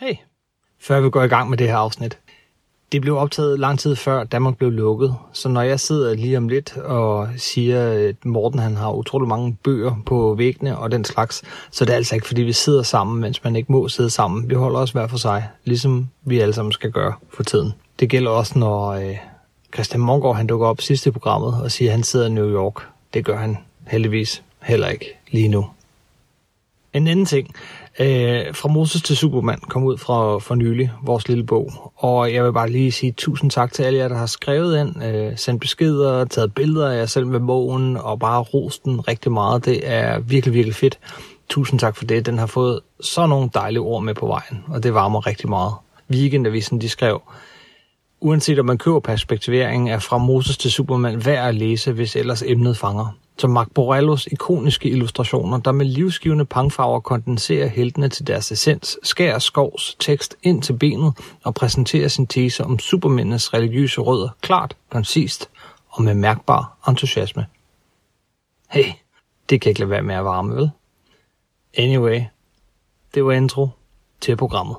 Hey, før vi går i gang med det her afsnit. Det blev optaget lang tid før Danmark blev lukket, så når jeg sidder lige om lidt og siger, at Morten han har utrolig mange bøger på væggene og den slags, så det er altså ikke fordi vi sidder sammen, mens man ikke må sidde sammen. Vi holder os hver for sig, ligesom vi alle sammen skal gøre for tiden. Det gælder også, når øh, Christian Mongård han dukker op sidste i programmet og siger, at han sidder i New York. Det gør han heldigvis heller ikke lige nu. En anden ting. Øh, fra Moses til Superman kom ud fra for nylig, vores lille bog. Og jeg vil bare lige sige tusind tak til alle jer, der har skrevet ind, øh, sendt beskeder, taget billeder af jer selv med bogen, og bare rost den rigtig meget. Det er virkelig, virkelig fedt. Tusind tak for det. Den har fået så nogle dejlige ord med på vejen, og det varmer rigtig meget. Weekendavisen, de skrev, uanset om man køber perspektivering, er fra Moses til Superman værd at læse, hvis ellers emnet fanger som Mark Borellos ikoniske illustrationer, der med livsgivende pangfarver kondenserer heltene til deres essens, skærer skovs tekst ind til benet og præsenterer sin tese om supermændenes religiøse rødder klart, koncist og med mærkbar entusiasme. Hey, det kan ikke lade være med at varme, vel? Anyway, det var intro til programmet.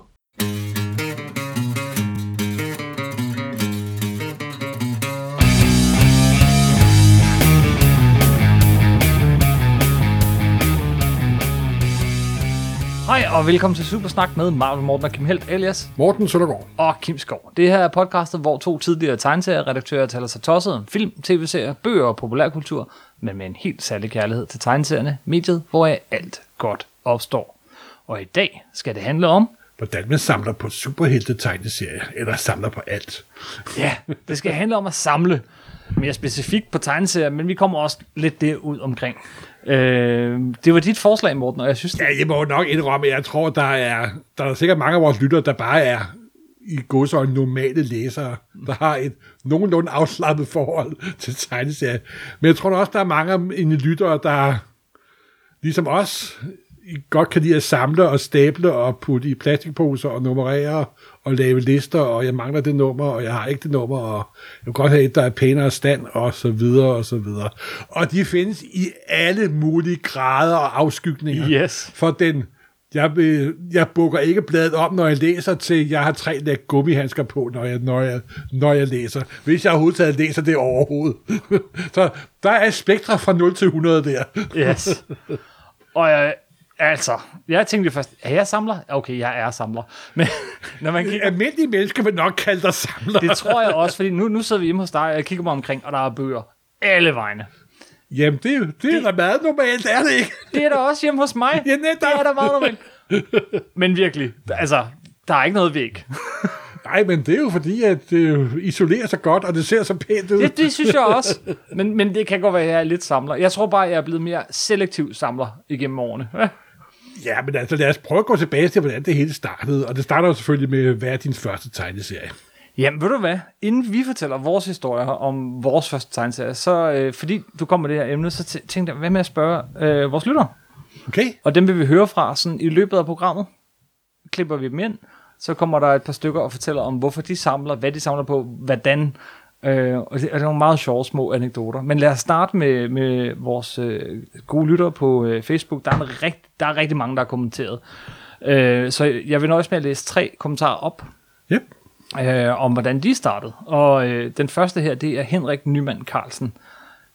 Hej og velkommen til Supersnak med Marvel Morten og Kim Helt alias Morten Søndergaard. og Kim Skov. Det her er podcastet, hvor to tidligere tegneserieredaktører taler sig tosset om film, tv-serier, bøger og populærkultur, men med en helt særlig kærlighed til tegneserierne, mediet, hvor alt godt opstår. Og i dag skal det handle om, Hvordan man samler på superhelte-tegneserier, eller samler på alt. ja, det skal handle om at samle mere specifikt på tegneserier, men vi kommer også lidt derud omkring. Øh, det var dit forslag, Morten, og jeg synes, det, Ja, jeg må nok indrømme, at jeg tror, der er, der er sikkert mange af vores lyttere, der bare er i godsøjne normale læsere, der har et nogenlunde afslappet forhold til tegneserier. Men jeg tror da også, der er mange af mine lyttere, der ligesom os godt kan lide at samle og stable og putte i plastikposer og nummerere og lave lister, og jeg mangler det nummer, og jeg har ikke det nummer, og jeg vil godt have et, der er pænere stand, og så videre, og så videre. Og de findes i alle mulige grader og afskygninger. Yes. For den, jeg, jeg bukker ikke bladet om, når jeg læser til, jeg har tre lag gummihandsker på, når jeg, når, jeg, når jeg læser. Hvis jeg overhovedet læser det overhovedet. så der er spektra fra 0 til 100 der. Yes. Og jeg, altså, jeg tænkte først, er jeg samler? Okay, jeg er samler. Men når man kigger, Almindelige mennesker vil nok kalde dig samler. det tror jeg også, fordi nu, nu sidder vi hjemme hos dig, og jeg kigger mig omkring, og der er bøger alle vegne. Jamen, det, er jo- det er da meget normalt, er det ikke? Det er der også hjemme hos mig. Ja, netop. Det er der meget normalt. Men virkelig, altså, der er ikke noget væg. Nej, men det er jo fordi, at det isolerer sig godt, og det ser så pænt ud. Det, det synes jeg også. Men, men det kan godt være, at jeg er lidt samler. Jeg tror bare, at jeg er blevet mere selektiv samler igennem årene. Ja. Men altså lad os prøve at gå tilbage til, hvordan det hele startede. Og det starter jo selvfølgelig med, hvad er din første tegneserie? Jamen, ved du hvad? Inden vi fortæller vores historier om vores første tegneserie, så øh, fordi du kommer med det her emne, så tæ- tænkte jeg, hvad med at spørge øh, vores lyttere? Okay? Og dem vil vi høre fra sådan i løbet af programmet. Klipper vi dem ind, så kommer der et par stykker og fortæller om, hvorfor de samler, hvad de samler på, hvordan. Øh, og, det, og det er nogle meget sjove små anekdoter. Men lad os starte med, med vores øh, gode lyttere på øh, Facebook. Der er, en rigt, der er rigtig mange, der har kommenteret. Øh, så jeg vil nøjes med at læse tre kommentarer op Yep. øh, om, hvordan de startede. Og øh, den første her, det er Henrik Nyman Carlsen.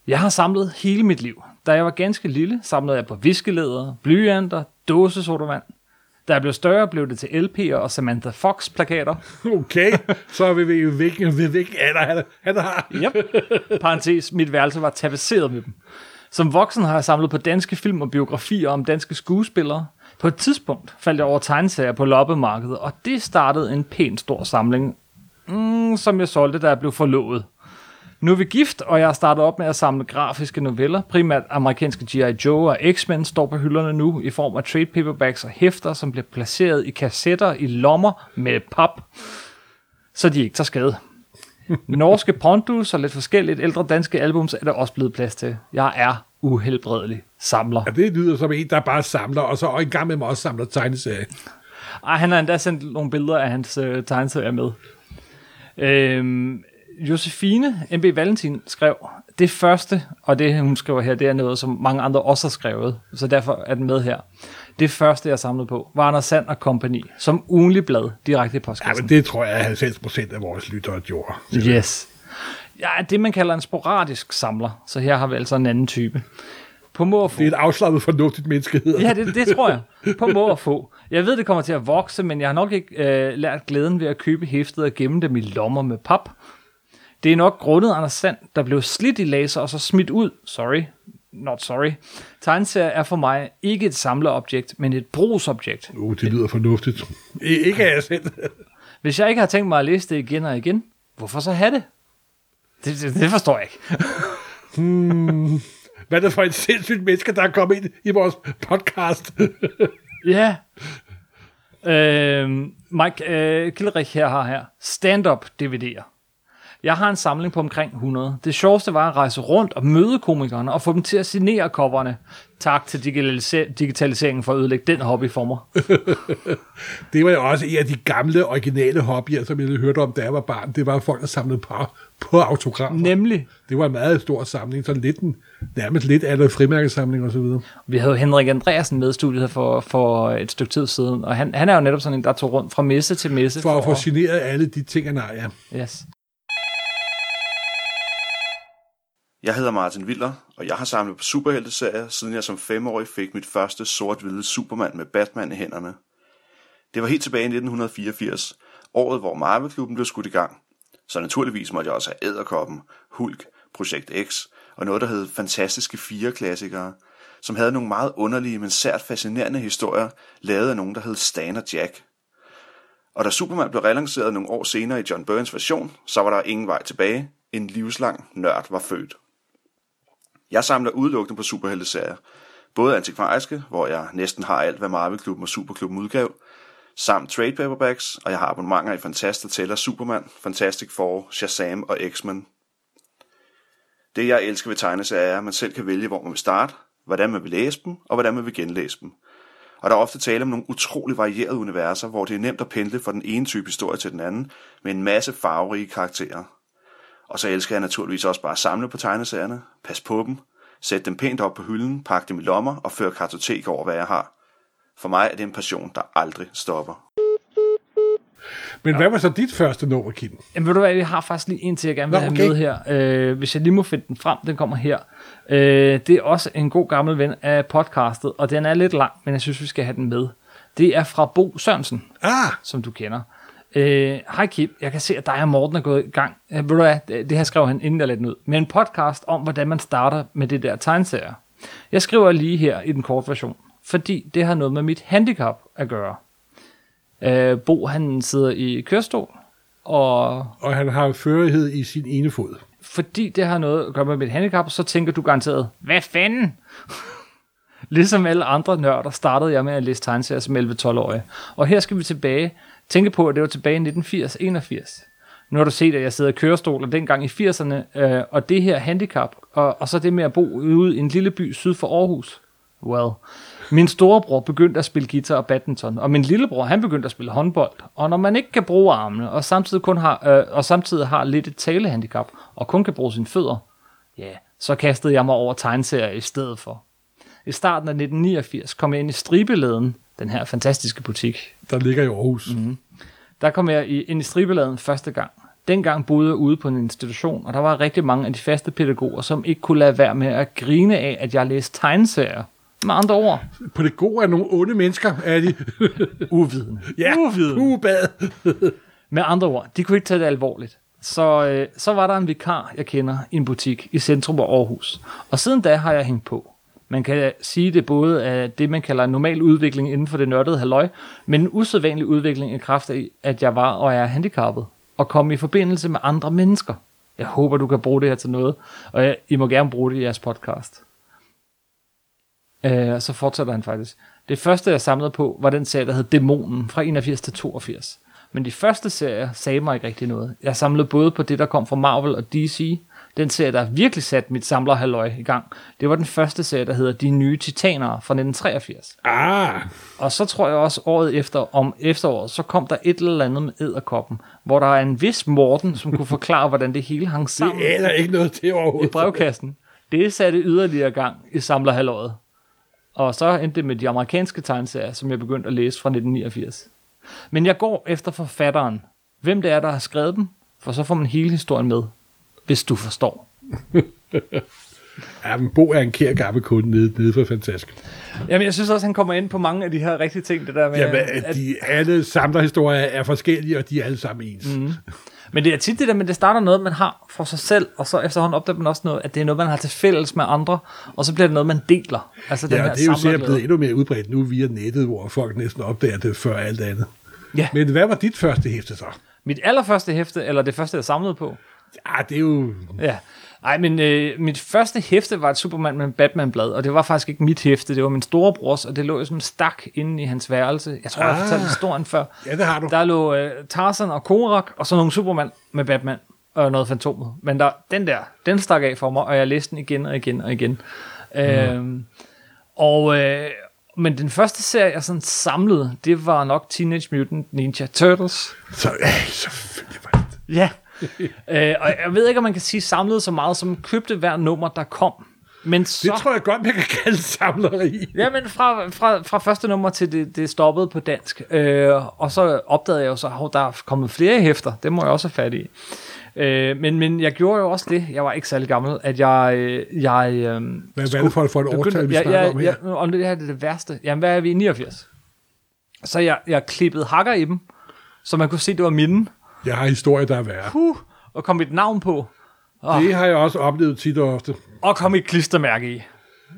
Jeg har samlet hele mit liv. Da jeg var ganske lille, samlede jeg på viskelæder, blyanter, dåsesodavand. Jeg blev større, blev det til LP'er og Samantha Fox-plakater. Okay, så vil vi jo hvilken, ved hvilken alder han, han har. Yep. Parenthes, mit værelse var tapetseret med dem. Som voksen har jeg samlet på danske film og biografier om danske skuespillere. På et tidspunkt faldt jeg over tegneserier på loppemarkedet, og det startede en pæn stor samling, mm, som jeg solgte, da jeg blev forlovet. Nu er vi gift, og jeg har startet op med at samle grafiske noveller. Primært amerikanske G.I. Joe og X-Men står på hylderne nu i form af trade paperbacks og hæfter, som bliver placeret i kassetter i lommer med pap, så de ikke tager skade. Norske pondus og lidt forskelligt ældre danske albums er der også blevet plads til. Jeg er uhelbredelig samler. Ja, det lyder som en, der bare samler, og så en gang med mig også samler tegneserier. Ej, han har endda sendt nogle billeder af hans øh, tegneserier med. Øhm, Josefine M.B. Valentin skrev, det første, og det hun skriver her, det er noget, som mange andre også har skrevet, så derfor er den med her. Det første, jeg samlede på, var Anders Sand og Company, som ugenlig blad direkte i Ja, postkassen. men det tror jeg, at 90 procent af vores lyttere gjorde. Yes. Jeg er det, man kalder en sporadisk samler, så her har vi altså en anden type. På må få. Det er et afslappet, fornuftigt menneske, Ja, det, det tror jeg. På må og få. Jeg ved, det kommer til at vokse, men jeg har nok ikke øh, lært glæden ved at købe hæftet og gemme dem i lommer med pap. Det er nok grundet Anders Sand, der blev slidt i laser og så smidt ud. Sorry. Not sorry. Tegneserier er for mig ikke et samleobjekt, men et brugsobjekt. Uh, det lyder fornuftigt. Ikke af jer selv. Hvis jeg ikke har tænkt mig at læse det igen og igen, hvorfor så have det? Det, det, det forstår jeg ikke. Hvad er det for et sindssygt menneske, der er kommet ind i vores podcast? Ja. Øh, Mike øh, Kilderich her har her stand-up DVD'er. Jeg har en samling på omkring 100. Det sjoveste var at rejse rundt og møde komikerne og få dem til at signere coverne. Tak til digitalise- digitaliseringen for at ødelægge den hobby for mig. Det var jo også en af de gamle, originale hobbyer, som jeg hørte om, da jeg var barn. Det var folk, der samlede på, på autografer. Nemlig, Det var en meget stor samling, så lidt en, nærmest lidt af frimærkesamling og så videre. vi havde Henrik Andreasen med i studiet for, for et stykke tid siden, og han, han er jo netop sådan en, der tog rundt fra messe til messe. For at få signeret alle de ting, han har, ja. Yes. Jeg hedder Martin Viller, og jeg har samlet på superhelteserier, siden jeg som femårig fik mit første sort-hvide Superman med Batman i hænderne. Det var helt tilbage i 1984, året hvor Marvel-klubben blev skudt i gang. Så naturligvis måtte jeg også have Æderkoppen, Hulk, Projekt X og noget, der hed Fantastiske Fire Klassikere, som havde nogle meget underlige, men sært fascinerende historier, lavet af nogen, der hed Stan og Jack. Og da Superman blev relanceret nogle år senere i John Burns version, så var der ingen vej tilbage. En livslang nørd var født. Jeg samler udelukkende på superhelteserier. Både antikvariske, hvor jeg næsten har alt, hvad Marvel-klubben og Superklubben udgav, samt trade paperbacks, og jeg har abonnementer i Fantastic Teller Superman, Fantastic Four, Shazam og X-Men. Det jeg elsker ved tegneserier er, at man selv kan vælge, hvor man vil starte, hvordan man vil læse dem, og hvordan man vil genlæse dem. Og der er ofte tale om nogle utrolig varierede universer, hvor det er nemt at pendle fra den ene type historie til den anden, med en masse farverige karakterer. Og så elsker jeg naturligvis også bare at samle på tegneserierne, pas på dem, sætte dem pænt op på hylden, pakke dem i lommer og føre kartotek over, hvad jeg har. For mig er det en passion, der aldrig stopper. Men ja. hvad var så dit første nummer, Kim? Jamen ved du hvad, vi har faktisk lige en til, jeg gerne vil Nå, have okay. med her. Øh, hvis jeg lige må finde den frem, den kommer her. Øh, det er også en god gammel ven af podcastet, og den er lidt lang, men jeg synes, vi skal have den med. Det er fra Bo Sørensen, Ah, som du kender. Øh, Hej Kim, jeg kan se, at dig og Morten er gået i gang. Øh, ved du hvad, det det her skrev han inden jeg lagde den ud. Med en podcast om, hvordan man starter med det der tegneserier. Jeg skriver lige her i den korte version, fordi det har noget med mit handicap at gøre. Øh, Bo, han sidder i kørestol, og og han har førighed i sin ene fod. fordi det har noget at gøre med mit handicap, så tænker du garanteret, hvad fanden? ligesom alle andre nørder startede jeg med at læse tegneserier som 11-12-årig. Og her skal vi tilbage, tænke på, at det var tilbage i 1980-81. Nu har du set, at jeg sidder i kørestol, og dengang i 80'erne, øh, og det her handicap, og, og så det med at bo ude i en lille by syd for Aarhus. Well, min storebror begyndte at spille guitar og badminton, og min lillebror, han begyndte at spille håndbold. Og når man ikke kan bruge armene, og samtidig, kun har, øh, og samtidig har lidt et talehandicap, og kun kan bruge sine fødder, ja, så kastede jeg mig over tegneserier i stedet for. I starten af 1989 kom jeg ind i stribeladen, den her fantastiske butik. Der ligger i Aarhus. Mm. Der kom jeg i- ind i Stribelæden første gang. Dengang boede jeg ude på en institution, og der var rigtig mange af de faste pædagoger, som ikke kunne lade være med at grine af, at jeg læste tegneserier. Med andre ord, På det gode er nogle onde mennesker, er de. uvidende. ja, Uvidende. pugebad. Med andre ord, de kunne ikke tage det alvorligt. Så, øh, så var der en vikar, jeg kender, i en butik i centrum af Aarhus. Og siden da har jeg hængt på. Man kan sige det både af det, man kalder normal udvikling inden for det nørdede halløj, men en usædvanlig udvikling i kraft af, at jeg var og er handicappet, og komme i forbindelse med andre mennesker. Jeg håber, du kan bruge det her til noget, og jeg, I må gerne bruge det i jeres podcast. Øh, og så fortsætter han faktisk. Det første, jeg samlede på, var den serie, der hed Dæmonen fra 81 til 82. Men de første serier sagde mig ikke rigtig noget. Jeg samlede både på det, der kom fra Marvel og DC den serie, der virkelig satte mit samlerhalløj i gang, det var den første serie, der hedder De Nye Titaner fra 1983. Ah, Og så tror jeg også året efter, om efteråret, så kom der et eller andet med æderkoppen, hvor der er en vis Morten, som kunne forklare, hvordan det hele hang sammen det aner ikke noget til i overhovedet. brevkassen. Det satte yderligere gang i samlerhalvåret. Og så endte det med de amerikanske tegneserier, som jeg begyndte at læse fra 1989. Men jeg går efter forfatteren. Hvem det er, der har skrevet dem, for så får man hele historien med, hvis du forstår. Ja, men Bo er en kær gammel kunde nede, nede for Fantastisk. Jamen, jeg synes også, han kommer ind på mange af de her rigtige ting, det der med... Jamen, at, de, alle samlerhistorier er forskellige, og de er alle sammen ens. Mm. men det er tit det der, men det starter noget, man har for sig selv, og så efterhånden opdager man også noget, at det er noget, man har til fælles med andre, og så bliver det noget, man deler. Altså den Ja, her det er jo sikkert blevet endnu mere udbredt nu via nettet, hvor folk næsten opdager det før alt andet. Ja. Men hvad var dit første hæfte så? Mit allerførste hæfte, eller det første, jeg samlede på, Ja, det er jo... Ja. Ej, men øh, mit første hæfte var et Superman med Batman-blad, og det var faktisk ikke mit hæfte, det var min storebrors, og det lå jo en stak inde i hans værelse. Jeg tror, ah. jeg har Ah. fortalt historien før. Ja, det har du. Der lå øh, Tarzan og Korak, og så nogle Superman med Batman og noget Fantomet. Men der, den der, den stak af for mig, og jeg læste den igen og igen og igen. Mm. Øhm, og, øh, men den første serie, jeg sådan samlede, det var nok Teenage Mutant Ninja Turtles. Så, ja, selvfølgelig var det. Ja. øh, og jeg ved ikke, om man kan sige samlet så meget, som købte hver nummer, der kom. Men så... Det tror jeg godt, man kan kalde samleri. Ja, men fra, fra, fra første nummer til det, det stoppede på dansk. Øh, og så opdagede jeg jo så, at der er kommet flere hæfter. Det må jeg også have fat i. Øh, men, men jeg gjorde jo også det, jeg var ikke særlig gammel, at jeg... øh, jeg øh, Hvad, hvad er det for, for et årstal, vi snakker ja, om her? ja, og det her er det værste. Jamen, hvad er vi i 89? Så jeg, jeg klippede hakker i dem, så man kunne se, det var mine. Jeg har historier, der er værre. Puh, og kom mit navn på. Og, Det har jeg også oplevet tit og ofte. og kom et klistermærke i.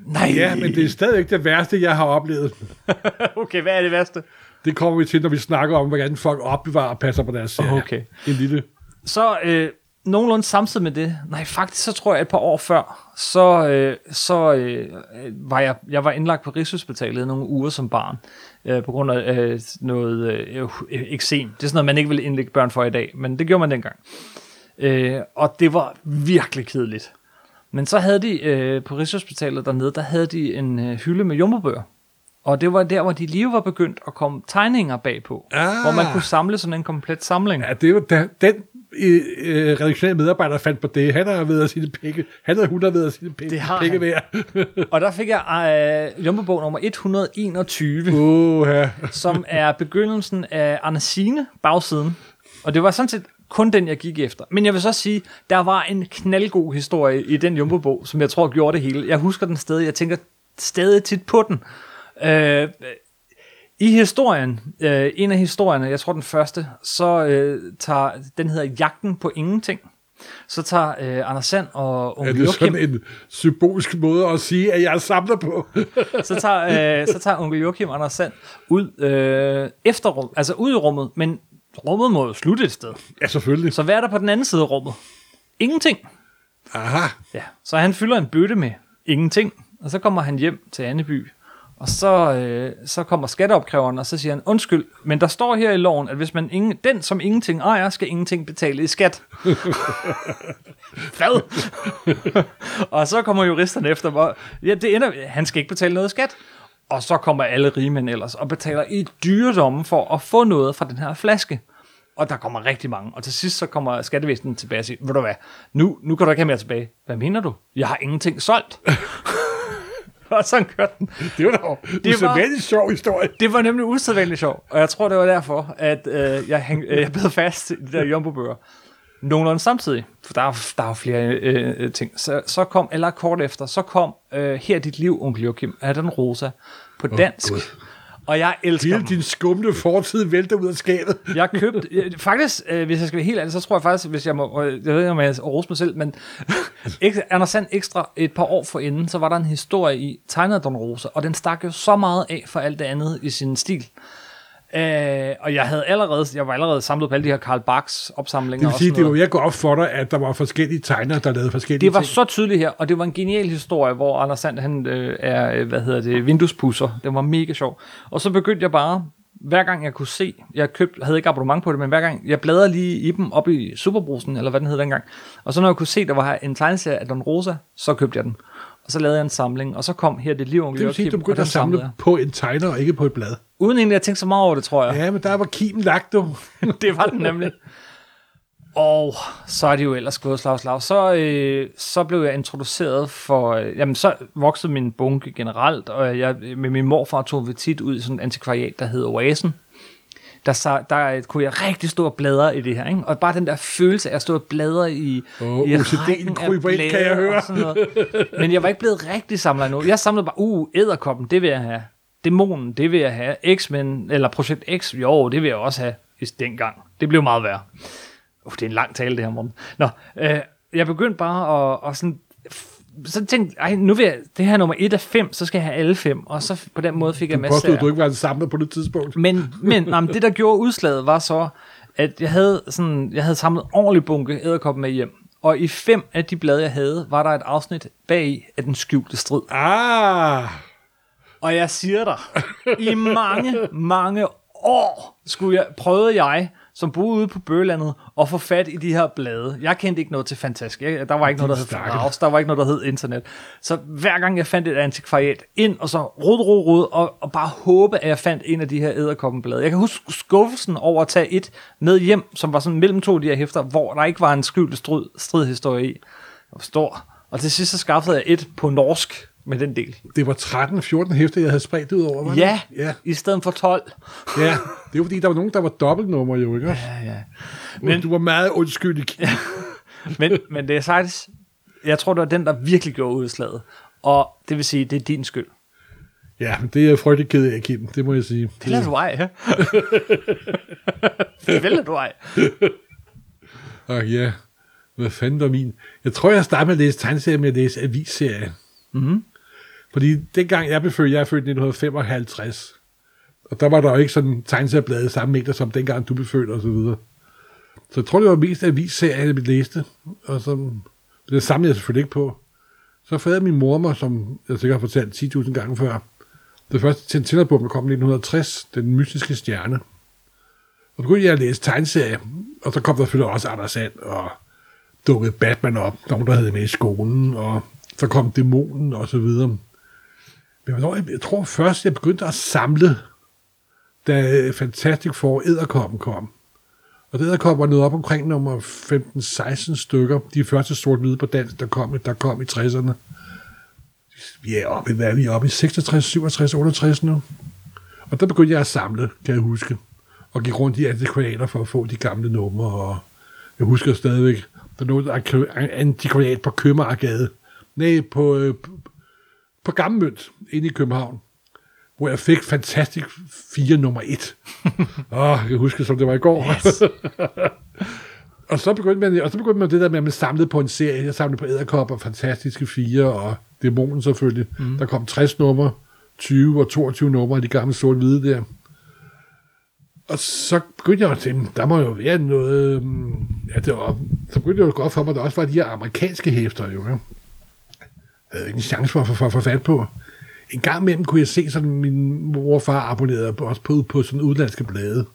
Nej. Ja, men det er stadig ikke det værste, jeg har oplevet. Okay, hvad er det værste? Det kommer vi til, når vi snakker om, hvordan folk opbevarer og passer på deres serie. Okay. En lille... Så øh, nogenlunde samtidig med det, nej faktisk så tror jeg et par år før, så, øh, så øh, var jeg, jeg var indlagt på Rigshospitalet nogle uger som barn, øh, på grund af øh, noget øh, eksem. Det er sådan noget, man ikke vil indlægge børn for i dag, men det gjorde man dengang. Øh, og det var virkelig kedeligt. Men så havde de øh, på Rigshospitalet dernede, der havde de en øh, hylde med jumbobøger. Og det var der, hvor de lige var begyndt at komme tegninger bagpå. Ah. Hvor man kunne samle sådan en komplet samling. Ja, det jo da, den øh, redaktionelle medarbejder fandt på det. Han har ved at sige penge. Han hun har ved at sige penge, Det har penge værd. Og der fik jeg øh, Jumbo-bog nummer 121, Åh, ja. som er begyndelsen af Arnesine, bagsiden. Og det var sådan set kun den, jeg gik efter. Men jeg vil så sige, der var en knaldgod historie i den Jumbo-bog, som jeg tror gjorde det hele. Jeg husker den stadig, jeg tænker stadig tit på den. Øh, I historien, øh, en af historierne, jeg tror den første, så øh, tager, den hedder Jagten på Ingenting. Så tager øh, Anders Sand og Er onkel det Joachim, sådan en symbolsk måde at sige, at jeg samler på? så tager, øh, så tager onkel Joachim Anders Sand ud øh, efter rum, altså ud i rummet, men rummet må jo slutte et sted. ja, selvfølgelig. Så hvad er der på den anden side af rummet? Ingenting. Aha. Ja. Så han fylder en bøtte med ingenting, og så kommer han hjem til Anneby, og så, øh, så kommer skatteopkræveren, og så siger han, undskyld, men der står her i loven, at hvis man ingen, den som ingenting ejer, skal ingenting betale i skat. Hvad? og så kommer juristerne efter mig, ja, det ender, han skal ikke betale noget skat. Og så kommer alle rigmænd ellers og betaler i dyredomme for at få noget fra den her flaske. Og der kommer rigtig mange. Og til sidst så kommer skattevæsenet tilbage og siger, ved du hvad, nu, nu kan du ikke have mere tilbage. Hvad mener du? Jeg har ingenting solgt. og sådan kørte den. Det var da Det var... sjov historie. Det var nemlig usædvanligt sjovt, og jeg tror, det var derfor, at øh, jeg, hæng, øh, jeg blev fast i de der jumbo-bøger. Nogenlunde samtidig, for der er, der er flere øh, ting. Så, så kom, eller kort efter, så kom øh, Her er dit liv, onkel Joachim, af den rosa, på dansk. Gud. Og jeg elsker Hele dem. din skumle fortid vælter ud af skabet. Jeg købte, faktisk, øh, hvis jeg skal være helt ærlig, så tror jeg faktisk, hvis jeg må, jeg ved ikke, om jeg rose mig selv, men Anders Sand Ekstra, et par år forinden, så var der en historie i tegnet Don Rosa, og den stak jo så meget af for alt det andet i sin stil. Øh, og jeg havde allerede, jeg var allerede samlet på alle de her Karl Barks opsamlinger. Det vil sige, det var noget. ved at gå op for dig, at der var forskellige tegnere, der lavede forskellige det var ting. så tydeligt her, og det var en genial historie, hvor Anders Sand, han øh, er, øh, hvad hedder det, vinduespusser. Den var mega sjov. Og så begyndte jeg bare, hver gang jeg kunne se, jeg købte, havde ikke abonnement på det, men hver gang, jeg bladrede lige i dem op i Superbrusen, eller hvad den hed dengang, og så når jeg kunne se, der var en tegneserie af Don Rosa, så købte jeg den. Og så lavede jeg en samling, og så kom her det liv onkel Det vil sige, du begyndte og at samle på en tegner, og ikke på et blad. Uden egentlig at tænke så meget over det, tror jeg. Ja, men der var kimen lagt, du. det var den nemlig. Og så er det jo ellers gået slag slag. Så, øh, så blev jeg introduceret for... Øh, jamen, så voksede min bunke generelt, og jeg, med min morfar tog vi tit ud i sådan en antikvariat, der hed Oasen. Der, så, der kunne jeg rigtig stå og bladre i det her, ikke? Og bare den der følelse af at stå og bladre i, Åh, i OCD'en kryber ind, kan jeg høre. sådan noget. Men jeg var ikke blevet rigtig samler endnu. Jeg samlede bare, uh, æderkoppen, det vil jeg have. Dæmonen, det vil jeg have. X-Men, eller Projekt X, jo, det vil jeg også have dengang. Det blev meget værre. Uh, det er en lang tale, det her, Morten. Nå, øh, jeg begyndte bare at, at sådan, så tænkte jeg, nu vil jeg, det her er nummer 1 af 5, så skal jeg have alle fem, og så på den måde fik jeg Du masser påstod, af... at du ikke var en samler på det tidspunkt. Men, men nej, men det, der gjorde udslaget, var så, at jeg havde, sådan, jeg havde samlet ordentlig bunke æderkoppen med hjem. Og i fem af de blade, jeg havde, var der et afsnit bag af den skjulte strid. Ah, Og jeg siger dig, i mange, mange år skulle jeg, prøvede jeg, som boede ude på Bøgelandet, at få fat i de her blade. Jeg kendte ikke noget til fantastisk. Jeg, der var ikke noget, der hed. Raus, der var ikke noget, der hed internet. Så hver gang jeg fandt et antikvariat ind, og så rod, rod, rod, og, og bare håbe, at jeg fandt en af de her æderkoppenblade. Jeg kan huske skuffelsen over at tage et med hjem, som var sådan mellem to af de her hæfter, hvor der ikke var en skjult strid, stridhistorie i. Det var stor. Og til sidst så skaffede jeg et på norsk med den del. det var 13-14 hæfter, jeg havde spredt ud over. var det? Ja, ja. i stedet for 12. Ja, det var fordi, der var nogen, der var dobbeltnummer jo, ikke? Ja, ja. Men, du var meget undskyld. Ja. Men, men det er faktisk, jeg tror, det var den, der virkelig gjorde udslaget. Og det vil sige, det er din skyld. ja, men det er jeg frygtelig ked af, Kim. Det må jeg sige. Det lader du ej, ja? det vælger du ej. Og ja, hvad fanden var min? Jeg tror, jeg startede med at læse tegneserier med at læse avisserie. Mm-hmm. Fordi dengang jeg blev født, jeg er født i 1955, og der var der jo ikke sådan tegneserieblade samme mængder som dengang du blev født og så videre. Så jeg tror, det var mest avisserier, jeg læste, og så det samlede jeg selvfølgelig ikke på. Så fandt min mormor, som jeg sikkert har fortalt 10.000 gange før. Det første Tintin-album, der kom i 1960, Den mystiske stjerne. Og begyndte jeg at læse tegneserier, og så kom der selvfølgelig også Anders Sand, og dukkede Batman op, nogen der havde med i skolen, og så kom Dæmonen og så videre. Men hvornår, jeg, jeg tror først, jeg begyndte at samle, da øh, Fantastic Four Æderkoppen kom. Og Æderkoppen var nået op omkring nummer 15-16 stykker, de første sort-hvide på dansk, der kom, der kom i 60'erne. Vi er oppe, hvad er vi oppe i? 66, 67, 68 nu. Og der begyndte jeg at samle, kan jeg huske. Og gik rundt i antikvariater for at få de gamle numre. Og jeg husker stadigvæk, der lå et antikvariat på Købmagergade. Nej, på, øh, på Gammelmønt, inde i København. Hvor jeg fik fantastisk 4 nummer 1. Åh, jeg husker, som det var i går. Yes. og, så begyndte man, og så begyndte man det der med, at man samlede på en serie. Jeg samlede på Æderkopper, Fantastiske 4 og Dæmonen selvfølgelig. Mm. Der kom 60 numre, 20 og 22 numre af de gamle sort-hvide der. Og så begyndte jeg at tænke, der må jo være noget... øhm, Ja, det var, så begyndte jeg jo godt for mig, at der også var de her amerikanske hæfter, jo. Ja. Jeg havde ikke en chance for at få for, for fat på. En gang imellem kunne jeg se, sådan min mor og far abonnerede også på, på sådan udlandske blade,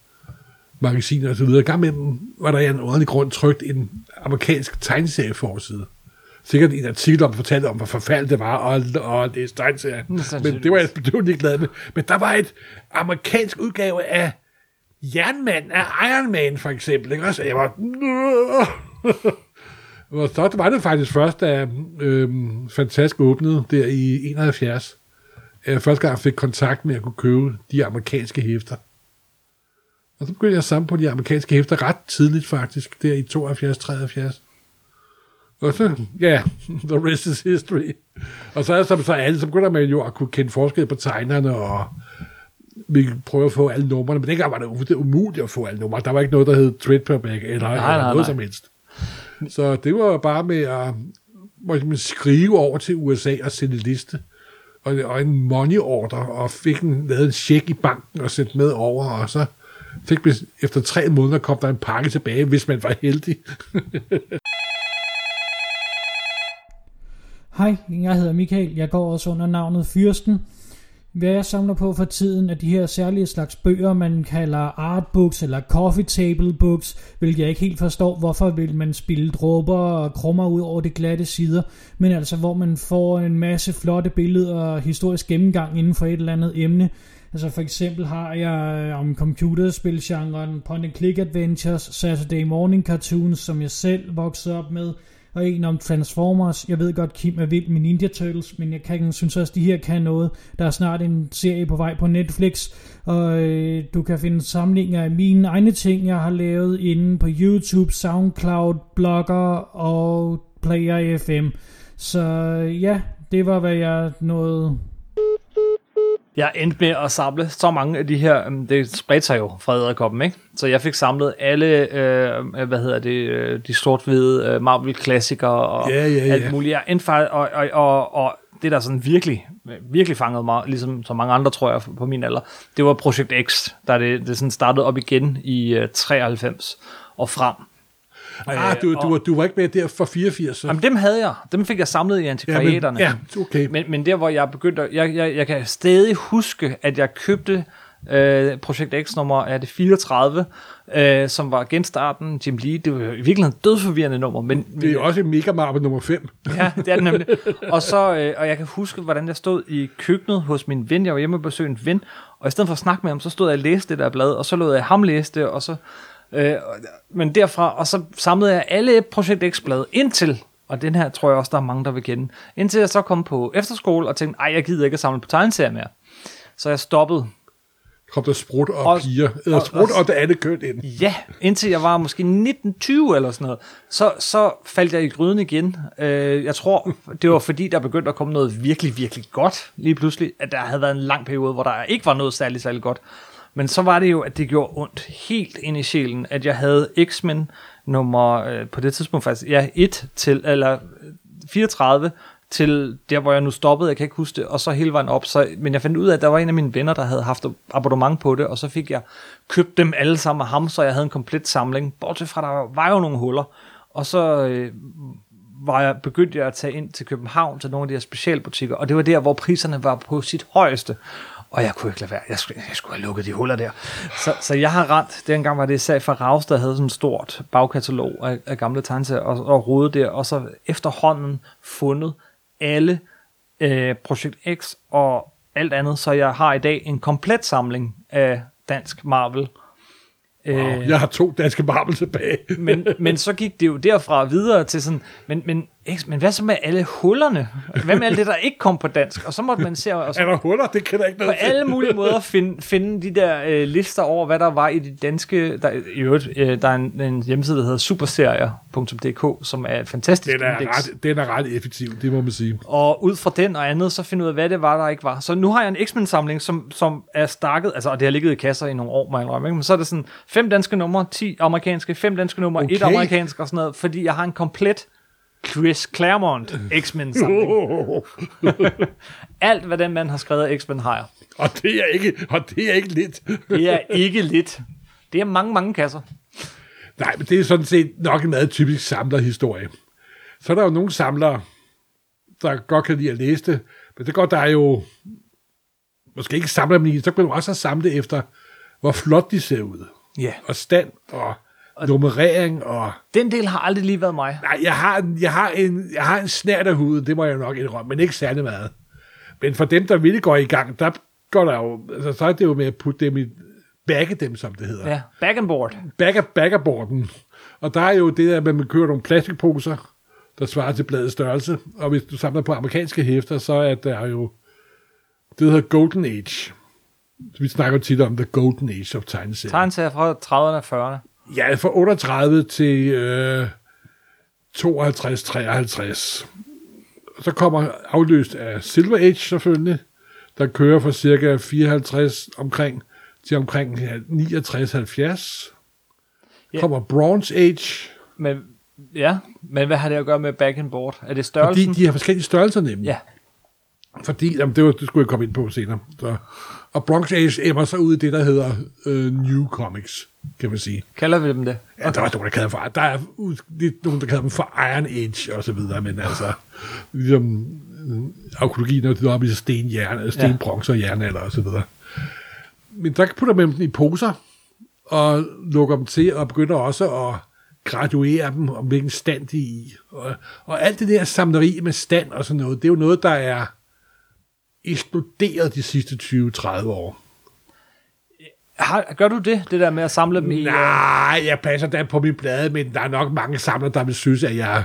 magasiner og så videre. En gang imellem var der af en underlig grund trygt en amerikansk tegneserieforside. Sikkert en artikel om, fortalte om, hvor forfærdeligt det var, og, og det er tegneserie. Men det var jeg jeg ikke glad med. Men der var et amerikansk udgave af Jernmand af Iron Man, for eksempel. Ikke? også? Og jeg var... Og så var det faktisk først, da øhm, Fantastisk åbnede der i 71, at jeg første gang fik kontakt med at kunne købe de amerikanske hæfter. Og så begyndte jeg at samle på de amerikanske hæfter ret tidligt faktisk, der i 72-73. Og så, ja, yeah, the rest is history. Og så er som så alle, så begynder man jo at kunne kende forskel på tegnerne, og vi prøver at få alle numrene, men dengang var det, det umuligt at få alle numre. Der var ikke noget, der hed trade paperback, eller, nej, eller nej, noget nej. som helst. Så det var bare med at man skrive over til USA og sende liste, og, og en money order, og fik en, lavet en check i banken og sendt med over, og så fik man, efter tre måneder kom der en pakke tilbage, hvis man var heldig. Hej, jeg hedder Michael. Jeg går også under navnet Fyrsten. Hvad jeg samler på for tiden er de her særlige slags bøger, man kalder artbooks eller coffee table books, hvilket jeg ikke helt forstår, hvorfor vil man spille dråber og krummer ud over det glatte sider, men altså hvor man får en masse flotte billeder og historisk gennemgang inden for et eller andet emne. Altså for eksempel har jeg øh, om computerspilgenren Point and Click Adventures, Saturday Morning Cartoons, som jeg selv voksede op med, og en om Transformers. Jeg ved godt, Kim er vild med Ninja Turtles, men jeg kan, synes også, de her kan noget. Der er snart en serie på vej på Netflix, og øh, du kan finde samlinger af mine egne ting, jeg har lavet inde på YouTube, SoundCloud, Blogger og Player FM. Så øh, ja, det var, hvad jeg nåede jeg endte med at samle så mange af de her, um, det spredte sig jo fra æderkoppen, ikke? Så jeg fik samlet alle, øh, hvad hedder det, øh, de sort-hvide øh, Marvel-klassikere og Ja, ja, ja. alt muligt. Jeg endte faktisk, og, og, og, og det der sådan virkelig, virkelig fangede mig, ligesom så mange andre, tror jeg, på min alder, det var Project X, der det, det sådan startede op igen i øh, 93 og frem. Ah, du, du, var, du var ikke med der for 84, så. Jamen dem havde jeg, dem fik jeg samlet i antikvariaterne. ja, okay. Men, men der, hvor jeg begyndte, jeg, jeg, jeg kan stadig huske, at jeg købte øh, Projekt X nummer, er det 34, øh, som var genstarten, Jim Lee, det var i virkeligheden et dødsforvirrende nummer, men, Det er jo også Mega Marvel nummer 5. ja, det er det nemlig. Og, så, øh, og jeg kan huske, hvordan jeg stod i køkkenet hos min ven, jeg var hjemme og besøge en ven, og i stedet for at snakke med ham, så stod jeg og læste det der blad, og så lod jeg ham læse det, og så, øh, men derfra, og så samlede jeg alle Projekt X-blade indtil, og den her tror jeg også, der er mange, der vil kende, indtil jeg så kom på efterskole og tænkte, ej, jeg gider ikke at samle på tegneserier mere. Så jeg stoppede. Kom der sprut og, Og- og piger. Eller og- sprut og- og, det andet køn ind. Ja, indtil jeg var måske 1920 eller sådan noget. Så, så faldt jeg i gryden igen. Øh, jeg tror, det var fordi, der begyndte at komme noget virkelig, virkelig godt lige pludselig. At der havde været en lang periode, hvor der ikke var noget særligt, særligt godt. Men så var det jo, at det gjorde ondt helt ind i sjælen, at jeg havde X-Men nummer, øh, på det tidspunkt faktisk, ja, 1 til, eller øh, 34 til der, hvor jeg nu stoppede, jeg kan ikke huske det, og så hele vejen op. Så, men jeg fandt ud af, at der var en af mine venner, der havde haft abonnement på det, og så fik jeg købt dem alle sammen af ham, så jeg havde en komplet samling. Bortset fra, der var jo nogle huller. Og så øh, var jeg, begyndte jeg at tage ind til København, til nogle af de her specialbutikker, og det var der, hvor priserne var på sit højeste. Og jeg kunne ikke lade være. Jeg skulle, jeg skulle have lukket de huller der. Så, så jeg har rent. Dengang var det sag fra Raus, der havde sådan et stort bagkatalog af, af gamle tegneserier, og, og rodet der, og så efterhånden fundet alle øh, Projekt X og alt andet, så jeg har i dag en komplet samling af dansk Marvel. Wow. Øh, Jeg har to danske Marvel tilbage. men, men så gik det jo derfra videre til sådan, men, men, ikke- men hvad så med alle hullerne? Hvad med alt det, der ikke kom på dansk? Og så måtte man se og Er så der huller? Det kan der ikke på noget alle mulige måder finde, finde de der øh, lister over, hvad der var i de danske... Der, i øvrigt, øh, der er en, en hjemmeside, der hedder superserier.dk, som er et fantastisk Den er, indeks. ret, den er ret effektiv, det må man sige. Og ud fra den og andet, så finde ud af, hvad det var, der ikke var. Så nu har jeg en X-Men-samling, som, som er stakket, altså, og det har ligget i kasser i nogle år, må jeg indrømme, ikke? men så er det sådan fem danske numre, 10 amerikanske, fem danske numre, okay. et amerikansk og sådan noget, fordi jeg har en komplet Chris Claremont X-Men-samling. Alt, hvad den mand har skrevet af X-Men, har jeg. Og det er ikke, og det er ikke lidt. Det er ikke lidt. Det er mange, mange kasser. Nej, men det er sådan set nok en meget typisk samlerhistorie. Så er der jo nogle samlere, der godt kan lide at læse det, men det går der er jo måske ikke samler dem i, så kan du også samle efter, hvor flot de ser ud. Ja. Og stand, og nummerering, og... Den del har aldrig lige været mig. Nej, jeg har, en- jeg har en, jeg har en snært af huden, det må jeg nok indrømme, men ikke særlig meget. Men for dem, der virkelig går i gang, der går der jo, altså, så er det jo med at putte dem i, bagge dem, som det hedder. Ja, back and board. Bagger, baggerborden. Og der er jo det der, at man kører nogle plastikposer, der svarer til bladets størrelse. Og hvis du samler på amerikanske hæfter, så er der jo det, der hedder Golden Age. Vi snakker tit om The Golden Age of tegneserier. Tegneserier fra 30'erne og 40'erne. Ja, fra 38 til øh, 52-53. Så kommer afløst af Silver Age selvfølgelig, der kører fra cirka 54 omkring til omkring 69-70. Ja. Kommer Bronze Age, Men, ja, men hvad har det at gøre med back and board? Er det fordi størrelsen? de har forskellige størrelser nemlig. Ja, Fordi, jamen, det, var, det skulle jeg komme ind på senere. Så. Og Bronze Age emmer så ud i det, der hedder øh, New Comics, kan man sige. kalder vi dem det? Ja, der er også nogen, der kalder dem for, der er lidt nogen, der kalder dem for Iron Age og så videre, men altså, ligesom når det er oppe i stenjern, stenbronze og jernalder og så videre. Men der putter man dem i poser, og lukker dem til, og begynder også at graduere dem, om hvilken stand de er i. Og, og alt det der samleri med stand og sådan noget, det er jo noget, der er eksploderet de sidste 20-30 år. Har, gør du det, det der med at samle dem i... øh, Nej, jeg passer da på min blade, men der er nok mange samlere, der vil synes, at jeg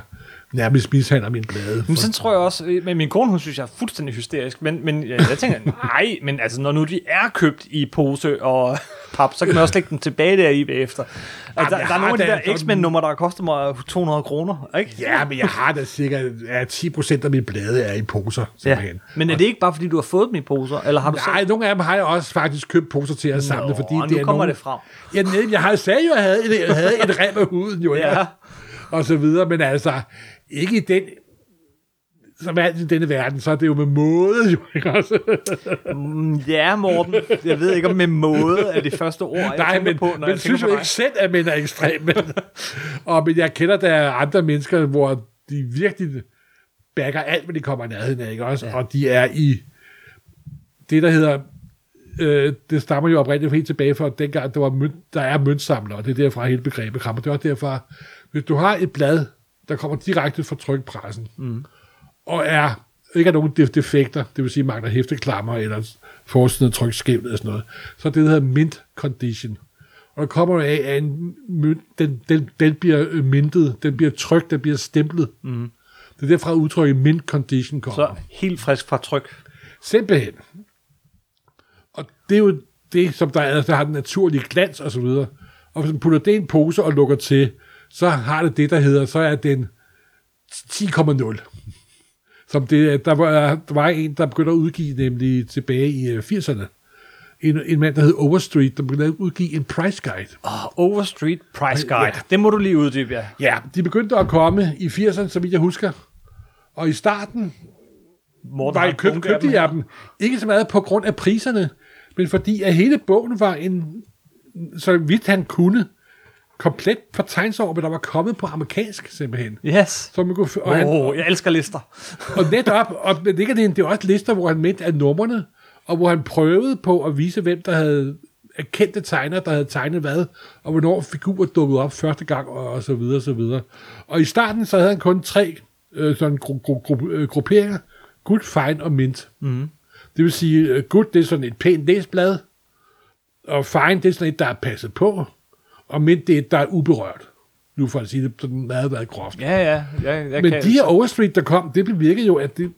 nærmest mishandler min blade. Men sådan tror jeg også, øh, men min kone, hun synes, jeg er fuldstændig hysterisk, men, men jeg, jeg tænker, nej, men altså, når nu de er købt i pose og pap, så kan man også lægge dem tilbage der i bagefter. Altså, der, der er har nogle af de der sådan- X-Men-numre, der koster mig 200 kroner, ikke? Ja, men jeg har da sikkert, at 10 procent af mine blade er i poser, Ja. simpelthen. Men er det ikke bare, fordi du har fået dem i poser, eller har du Nej, selv... nogle af dem har jeg også faktisk købt poser til at samle, Nå, fordi nu det er kommer nogle... det frem. Ja, nej, jeg har sagde jo, at jeg havde jeg havde et rem af huden, jo, Ja. ja. og så videre, men altså, ikke i den, som alt i denne verden, så er det jo med måde, jo, ikke også? Mm, Ja, Morten, jeg ved ikke, om med måde er det første ord, jeg Nej, men, på, når men jeg synes jo ikke selv, at mænd er ekstreme. og men jeg kender der andre mennesker, hvor de virkelig backer alt, hvad de kommer i nærheden af, ikke også? Ja. Og de er i det, der hedder, øh, det stammer jo oprindeligt helt tilbage fra dengang, der, var mønt, der er møntsamlere, og det er derfra hele begrebet kommer. Det er også derfra, hvis du har et blad, der kommer direkte fra trykpressen, mm. Og er ikke er nogen def- defekter, det vil sige mangler hæfteklammer eller forsiden tryk skævt eller sådan noget, så det, der hedder mint condition. Og det kommer af, at en mønt, den, den, den bliver mintet, den bliver trykt, den bliver stemplet. Mm. Det er derfra udtrykket mint condition kommer. Så helt frisk fra tryk. Simpelthen. Og det er jo det, som der, er, der har den naturlige glans og så videre. Og hvis man putter det i en pose og lukker til, så har det det, der hedder, så er den 10,0. Som det, der, var, der var en, der begyndte at udgive nemlig tilbage i øh, 80'erne. En, en mand, der hed Overstreet, der begyndte at udgive en price guide. Oh, Overstreet Price Guide. Ja. Det må du lige uddybe, ja. Ja, de begyndte at komme i 80'erne, så vidt jeg husker. Og i starten Morten var køb, købte jeg dem. Ikke så meget på grund af priserne, men fordi at hele bogen var en, så vidt han kunne, komplet over, hvad der var kommet på amerikansk simpelthen. Yes. Så man kunne, og, han, Oh, jeg elsker lister. og netop, og men ikke det, det er også lister, hvor han mente af numrene, og hvor han prøvede på at vise, hvem der havde kendte tegnere, der havde tegnet hvad, og hvornår figurer dukkede op første gang, og, og så videre, og så videre. Og i starten, så havde han kun tre øh, sådan gru, gru, gru, øh, grupperinger, good, fine og mint. Mm. Det vil sige, øh, good, det er sådan et pænt læsblad, og fine, det er sådan et, der er passet på, og mint, det er et, der er uberørt. Nu for at sige det sådan meget, meget groft. Ja, ja. Jeg, jeg Men kan, de her Overstreet, der kom, det bevirkede jo, at det,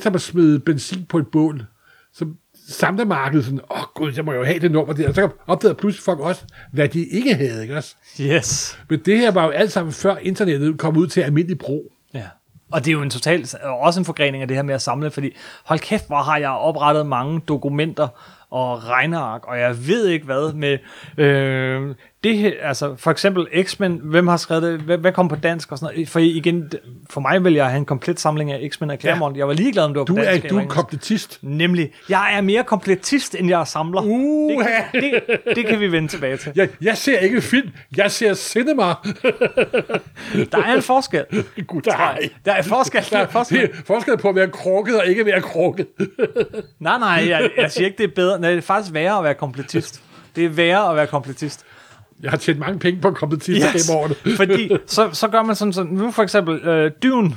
som at smide benzin på et bål, så samler markedet sådan, åh oh, gud, jeg må jo have det nummer der. Og så opdagede pludselig folk også, hvad de ikke havde, ikke også? Yes. Men det her var jo alt sammen før internettet kom ud til almindelig brug. Ja. Og det er jo en total, også en forgrening af det her med at samle, fordi hold kæft, hvor har jeg oprettet mange dokumenter og regneark, og jeg ved ikke hvad med øh, det her, altså for eksempel X-Men, hvem har skrevet det, hvad, hvad kom på dansk og sådan noget, for igen, for mig vil jeg have en komplet samling af X-Men og Claremont, jeg var ligeglad om det var Du på er, dansk du eller er kompletist. Nemlig, jeg er mere kompletist, end jeg er samler. Uh, det, det, det kan vi vende tilbage til. jeg, jeg ser ikke film, jeg ser cinema. Der er en forskel. Gud, nej. Der er forskel. Der er forskel. Det er forskel på at være krukket og ikke være krukket. Nej, nej, jeg, jeg siger ikke, det er bedre. Nej, det er faktisk værre at være kompletist. Det er værre at være kompletist. Jeg har tjent mange penge på kompletist yes. gennem årene. fordi så, så gør man sådan, sådan nu for eksempel øh, Dune,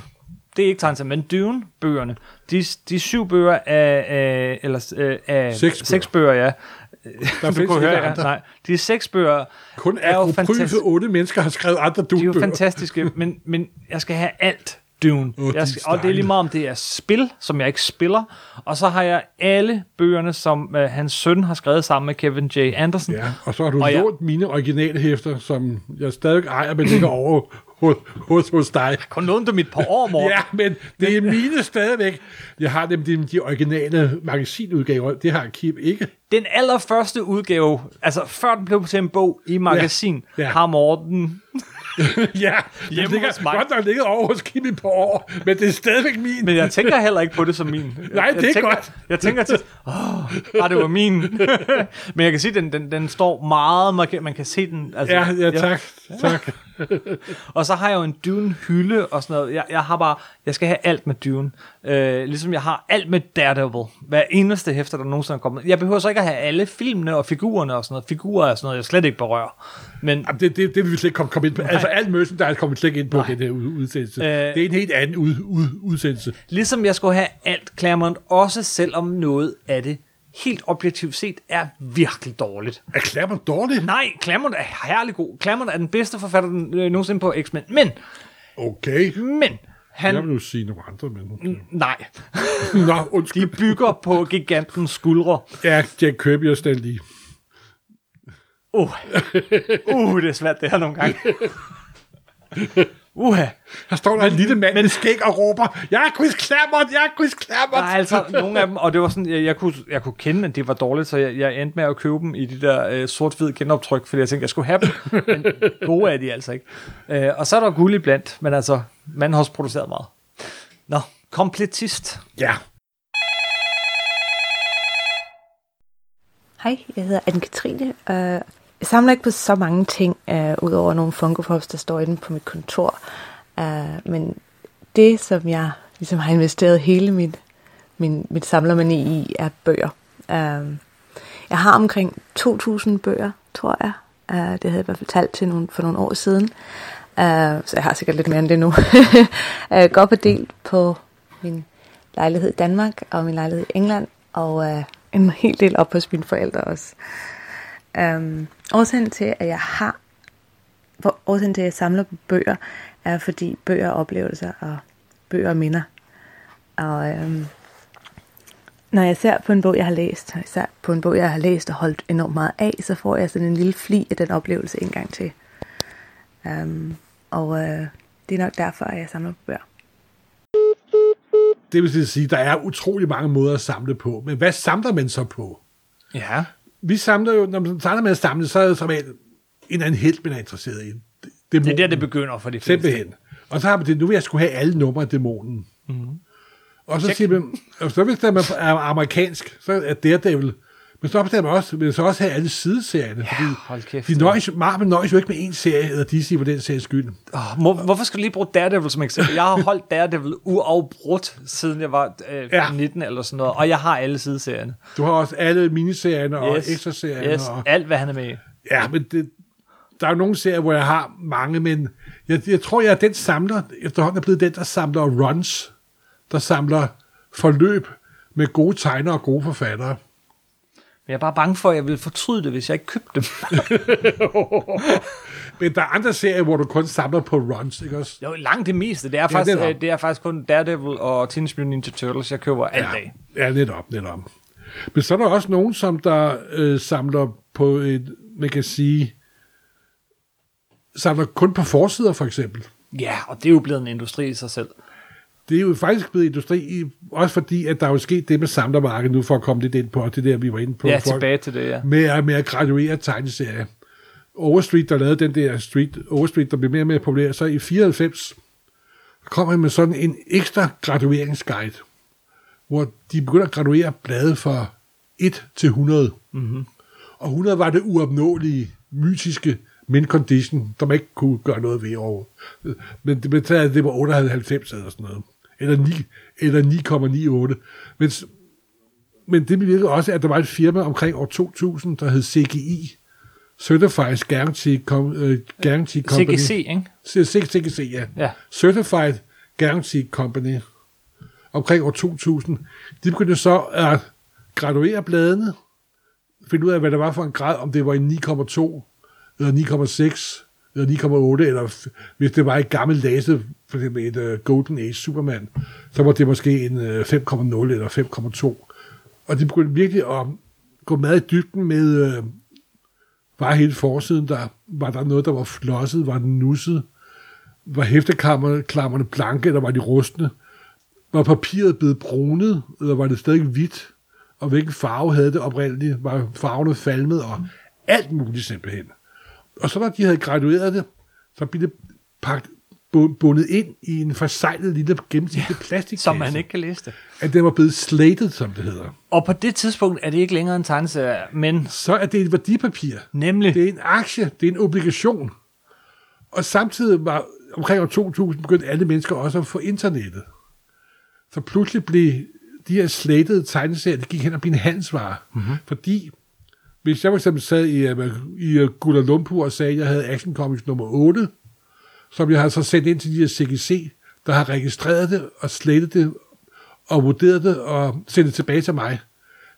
det er ikke tegnet, men Dune-bøgerne, de, de syv bøger af, af eller, øh, af Seks bøger. seks bøger, ja. Der Du kunne høre, andre. Nej, de seks bøger Kun er jo akropryfe fantastisk. otte mennesker har skrevet andre De er jo fantastiske, men, men jeg skal have alt Dune. Åh, jeg skal, og det er lige meget om det er spil, som jeg ikke spiller, og så har jeg alle bøgerne, som uh, hans søn har skrevet sammen med Kevin J. Anderson. Ja, og så har du Og jeg- lånt mine originale hæfter, som jeg stadig ejer, men ligger over hos, hos, hos dig. Kun lånte dem et par år, Morten. Ja, men det er mine stadigvæk. Jeg har dem, de, de originale magasinudgaver. Det har Kim ikke. Den allerførste udgave, altså før den blev til en bog i magasin, Ja, ja, ja. har Morten ja, den ligger, godt nok ligget over hos Kimi på år, men det er stadigvæk min. Men jeg tænker heller ikke på det som min. Nej, jeg det er tænker, godt. Jeg tænker til, åh, oh, det var min. Men jeg kan sige, den, den, den står meget, man kan, man kan se den. Altså, Ja, ja, tak. tak. Og så har jeg jo en Dune-hylde og sådan noget. Jeg, jeg har bare, jeg skal have alt med Dune. Øh, ligesom jeg har alt med Daredevil. Hver eneste hæfter, der nogensinde er kommet. Jeg behøver så ikke at have alle filmene og figurerne og sådan noget. Figurer er sådan noget, jeg slet ikke berører. Men Jamen, det, det, det vil vi slet ikke komme, komme ind på. Nej. Altså, alt merchandise kommer vi slet ikke ind på Nej. den her ud- udsendelse. Øh. det er en helt anden ud, ud, udsendelse. Ligesom jeg skulle have alt Claremont, også selvom noget af det helt objektivt set er virkelig dårligt. Er Claremont dårlig? Nej, Claremont er herlig god. Claremont er den bedste forfatter øh, nogensinde på X-Men. Men, Okay. men, han... Jeg vil nu sige nogle andre, men okay. Nej, Nå, undskyld. de bygger på gigantens skuldre. Ja, Jack Kirby og Stan Lee. Uh, uh det er svært det her nogle gange. Uha. Her står der en lille mand med skæg og råber, jeg er Chris Claremont, jeg er Chris Claremont. Er altså nogle af dem, og det var sådan, jeg, jeg, kunne, jeg kunne kende, at det var dårligt, så jeg, jeg endte med at købe dem i de der øh, sort-hvid genoptryk, fordi jeg tænkte, jeg skulle have dem, men gode er de altså ikke. Øh, og så er der guld i blandt, men altså, man har også produceret meget. Nå, kompletist. Ja, Hej, jeg hedder Anne-Katrine. Uh, jeg samler ikke på så mange ting, uh, udover nogle Funko Pops, der står inde på mit kontor. Uh, men det, som jeg ligesom har investeret hele min, min, mit samlermani i, er bøger. Uh, jeg har omkring 2.000 bøger, tror jeg. Uh, det havde jeg i hvert fald talt til nogle, for nogle år siden. Uh, så jeg har sikkert lidt mere end det nu. uh, går på del på min lejlighed i Danmark og min lejlighed i England. Og uh, en hel del op hos mine forældre også. Um, årsagen til, at jeg har hvor, årsagen til, at jeg samler på bøger, er fordi bøger er oplevelser, og bøger er minder. Og um, når jeg ser på en bog, jeg har læst, især på en bog, jeg har læst og holdt enormt meget af, så får jeg sådan en lille fli af den oplevelse en gang til. Um, og uh, det er nok derfor, at jeg samler på bøger. det vil sige, der er utrolig mange måder at samle på. Men hvad samler man så på? Ja. Vi samler jo, når man starter med at samle, så er det som regel en eller anden helt, man er interesseret i. Det er der, det begynder for de fleste. Simpelthen. Og så har man det, nu vil jeg skulle have alle numre af dæmonen. Mm-hmm. Og så Check. siger man, og så hvis man er amerikansk, så er Daredevil. Men så opdager man også, vil så også have alle sideserierne. Ja, fordi hold kæft. de nøjes, Marvel nøjes jo ikke med en serie, eller DC for den serie skyld. Oh, må, hvorfor skal du lige bruge Daredevil som eksempel? Jeg har holdt Daredevil uafbrudt, siden jeg var øh, Ja. ja. 19 eller sådan noget, og jeg har alle sideserierne. Du har også alle miniserierne og Yes. ekstra serierne. Yes, Og, alt hvad han er med i. ja, men det, der er jo nogle serier, hvor jeg har mange, men jeg, jeg tror, jeg er den samler, efterhånden er blevet den, der samler runs, der samler forløb med gode tegnere og gode forfattere. Men jeg er bare bange for, at jeg vil fortryde det, hvis jeg ikke købte dem. Men der er andre serier, hvor du kun samler på runs, ikke også? Jo, langt det meste. Det er, Ja, faktisk, er øh, det er faktisk kun Daredevil og Teenage Mutant Ninja Turtles, jeg køber alt Ja, af. ja netop, netop. Men så er der også nogen, som der øh, samler på et, man kan sige, samler kun på forsider, for eksempel. Ja, og det er jo blevet en industri i sig selv. Det er jo faktisk blevet industri, også fordi, at der er jo sket det med samlermarkedet nu, for at komme lidt ind på, og det der, vi var inde på. Ja, for, tilbage til det, ja. med, at- med at graduere tegneserier. Overstreet, der lavede den der Street, Overstreet, der blev mere og mere populær, så i 94 kom han med sådan en ekstra gradueringsguide, hvor de begynder at graduere blade fra 1 til 100. Mm-hmm. Og 100 var det uopnåelige, mytiske min condition, der man ikke kunne gøre noget ved over. Men det det var 98 eller sådan noget. Eller, 9, eller 9,98. Men, men det bevirkede også, at der var et firma omkring år 2000, der hed CGI, Certified Guarantee, Com, uh, Guarantee Company. CGC, ikke? CGC, ja. Ja. Certified Guarantee Company. Omkring år 2000. De begyndte så at graduere bladene, finde ud af, hvad der var for en grad, om det var en 9,2, eller 9,6, eller 9,8, eller hvis det var et gammelt læse, for eksempel et uh, Golden Age Superman, så var det måske en øh, uh, 5,0 eller 5,2. Og det begyndte virkelig at gå meget i dybden med, uh, var hele forsiden der, var der noget, der var flosset, var den nusset, var hæfteklammerne blanke, eller var de rustne? Var papiret blevet brunet, eller var det stadig hvidt? Og hvilken farve havde det oprindeligt? Var farverne falmet? Og alt muligt simpelthen. Og så når de havde gradueret det, så bliver det pakket, bu- bundet ind i en forsejlet lille gennemsigtig plastikkasse. som man ikke kan læse det. At den var blevet slated, som det hedder. Og på det tidspunkt er det ikke længere en tegneserie, men Så er det et værdipapir. nemlig... Det er en aktie, det er en obligation. Og samtidig var omkring år 2000 begyndte alle mennesker også at få internettet. Så pludselig blev de her slættede tegneserier, det gik hen og blev en handelsvare. Mm-hmm. Fordi hvis jeg for eksempel sad i, uh, i uh, Kuala Lumpur og sagde, at jeg havde Action Comics nummer 8, som jeg har så sendt ind til de her CGC, der har registreret det og slettet det og vurderet det og sendt det tilbage til mig,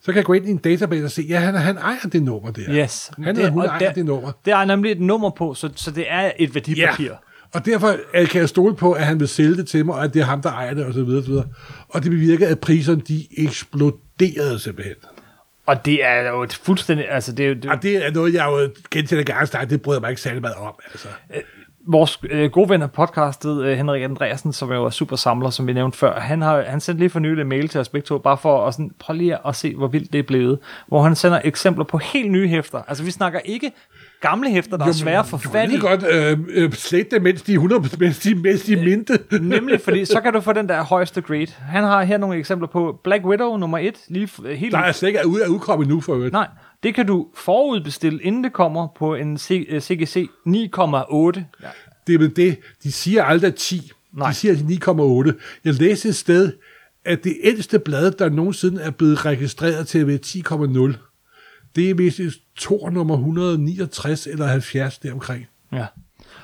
så kan jeg gå ind i en database og se, ja, han, han ejer det nummer der. Yes. Han eller hun ejer der- det nummer. Det er nemlig et nummer på, så, så det er et værdipapir. Og derfor øh, kan jeg stole på, at han vil sælge det til mig, og at det er ham, der ejer det, og så videre, og så videre. Og det bevirker, at priserne, de eksploderede simpelthen. Og det er jo et fuldstændig... Altså, det er det, Og det er noget, jeg jo gentaget gange snart, det bryder mig ikke særlig meget om. Altså. vores øh, gode ven af podcastet, øh, Henrik Andreasen, som jo er super samler, som vi nævnte før, han har han sendte lige for nylig en mail til os begge to, bare for at sådan, prøve lige at se, hvor vildt det er blevet. Hvor han sender eksempler på helt nye hæfter. Altså, vi snakker ikke gamle hæfter, der er svære at få Du fat i. lige godt øh, øh, slet det, mens de er 100, mens de, mens de er minte. Nemlig, fordi så kan du få den der højeste grade. Han har her nogle eksempler på Black Widow nummer 1, lige helt Der er slet ikke ude at udkomme nu for øvrigt. Nej, det kan du forudbestille, inden det kommer på en C- øh, CGC 9,8. Ja. Det er det. De siger aldrig 10. Nej. De siger 9,8. Jeg læste et sted, at det ældste blad, der nogensinde er blevet registreret til at være 10,0, det er vist et tor nummer 169 eller 70 deromkring. ja.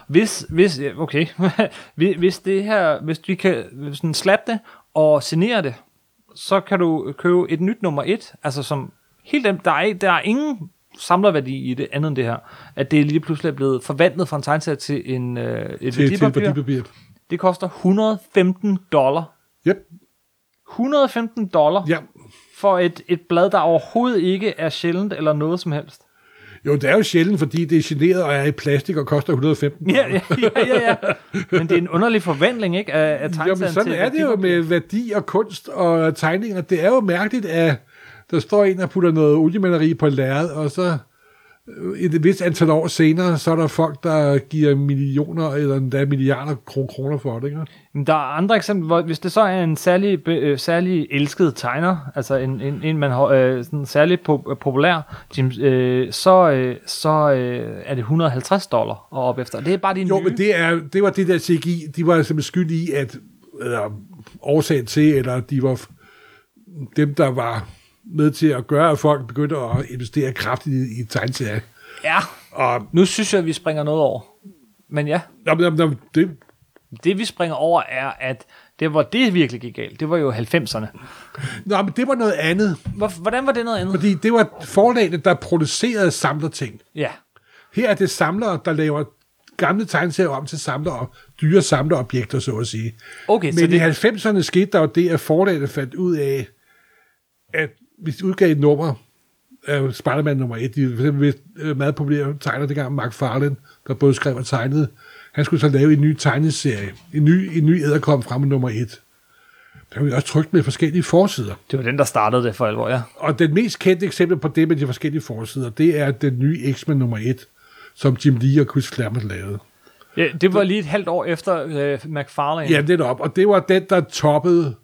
Hvis, hvis, okay, Hvis- hvis det her, hvis du kan sådan slatte det og signere det, så kan du købe et nyt nummer 1, altså som helt dem, der er, der er ingen samlerværdi i det andet end det her, at det lige pludselig er blevet forvandlet fra en tegneserie til en, øh, et Til, til værdipapir. værdipapir. Det koster 115 dollar. Yep. 115 dollar Ja. For et, et blad, der overhovedet ikke er sjældent eller noget som helst. Jo, det er jo sjældent, fordi det er generet og er i plastik og koster 115. Ja, ja, ja, ja. Men det er en underlig forvandling, ikke, af, af Jamen, tegneserien sådan til er det jo med værdi og kunst og tegninger. Det er jo mærkeligt, at der står en og putter noget oliemaleri på lærred, og så et vist antal år senere, så er der folk, der giver millioner eller endda milliarder kro- kroner for det. Ikke? Der er andre eksempler, hvor hvis det så er en særlig, øh, særlig elsket tegner, altså en, en, en man har øh, sådan særlig po- populær, Jim, øh, så, øh, så øh, er det 150 dollar og op efter. Det er bare de Jo, nye. men det, er, det var det der CGI, de var simpelthen skyld i, at eller, årsagen til, eller de var dem, der var med til at gøre, at folk begyndte at investere kraftigt i, i tegneserier. Ja, Og nu synes jeg, at vi springer noget over. Men ja, Nå, men, nå, det, det vi springer over er, at det hvor det virkelig gik galt, det var jo 90'erne. nå, men det var noget andet. Hvor, hvordan var det noget andet? Fordi det var forlagene, der producerede samlerting. Ja, Her er det samlere, der laver gamle tegneserier om til samlere, dyre samlerobjekter, så at sige. okay, så Men i det, 90'erne skete der jo det, at forlagene fandt ud af, at hvis de udgav et nummer, af Spider-Man nummer 1, de for eksempel øh, meget populære tegner dengang, Mark Farland, der både skrev og tegnede, han skulle så lave en ny tegneserie, en ny, en ny æderkom frem med nummer 1. Der var vi også trykt med forskellige forsider. det var den, der startede det for alvor, ja. Og den mest kendte eksempel på det med de forskellige forsider, det er den nye X-Men nummer 1, som Jim Lee og Chris Claremont lavede. ja. Det var lige et halvt år efter øh, McFarlane. Ja, det er op. Og det var den, der toppede,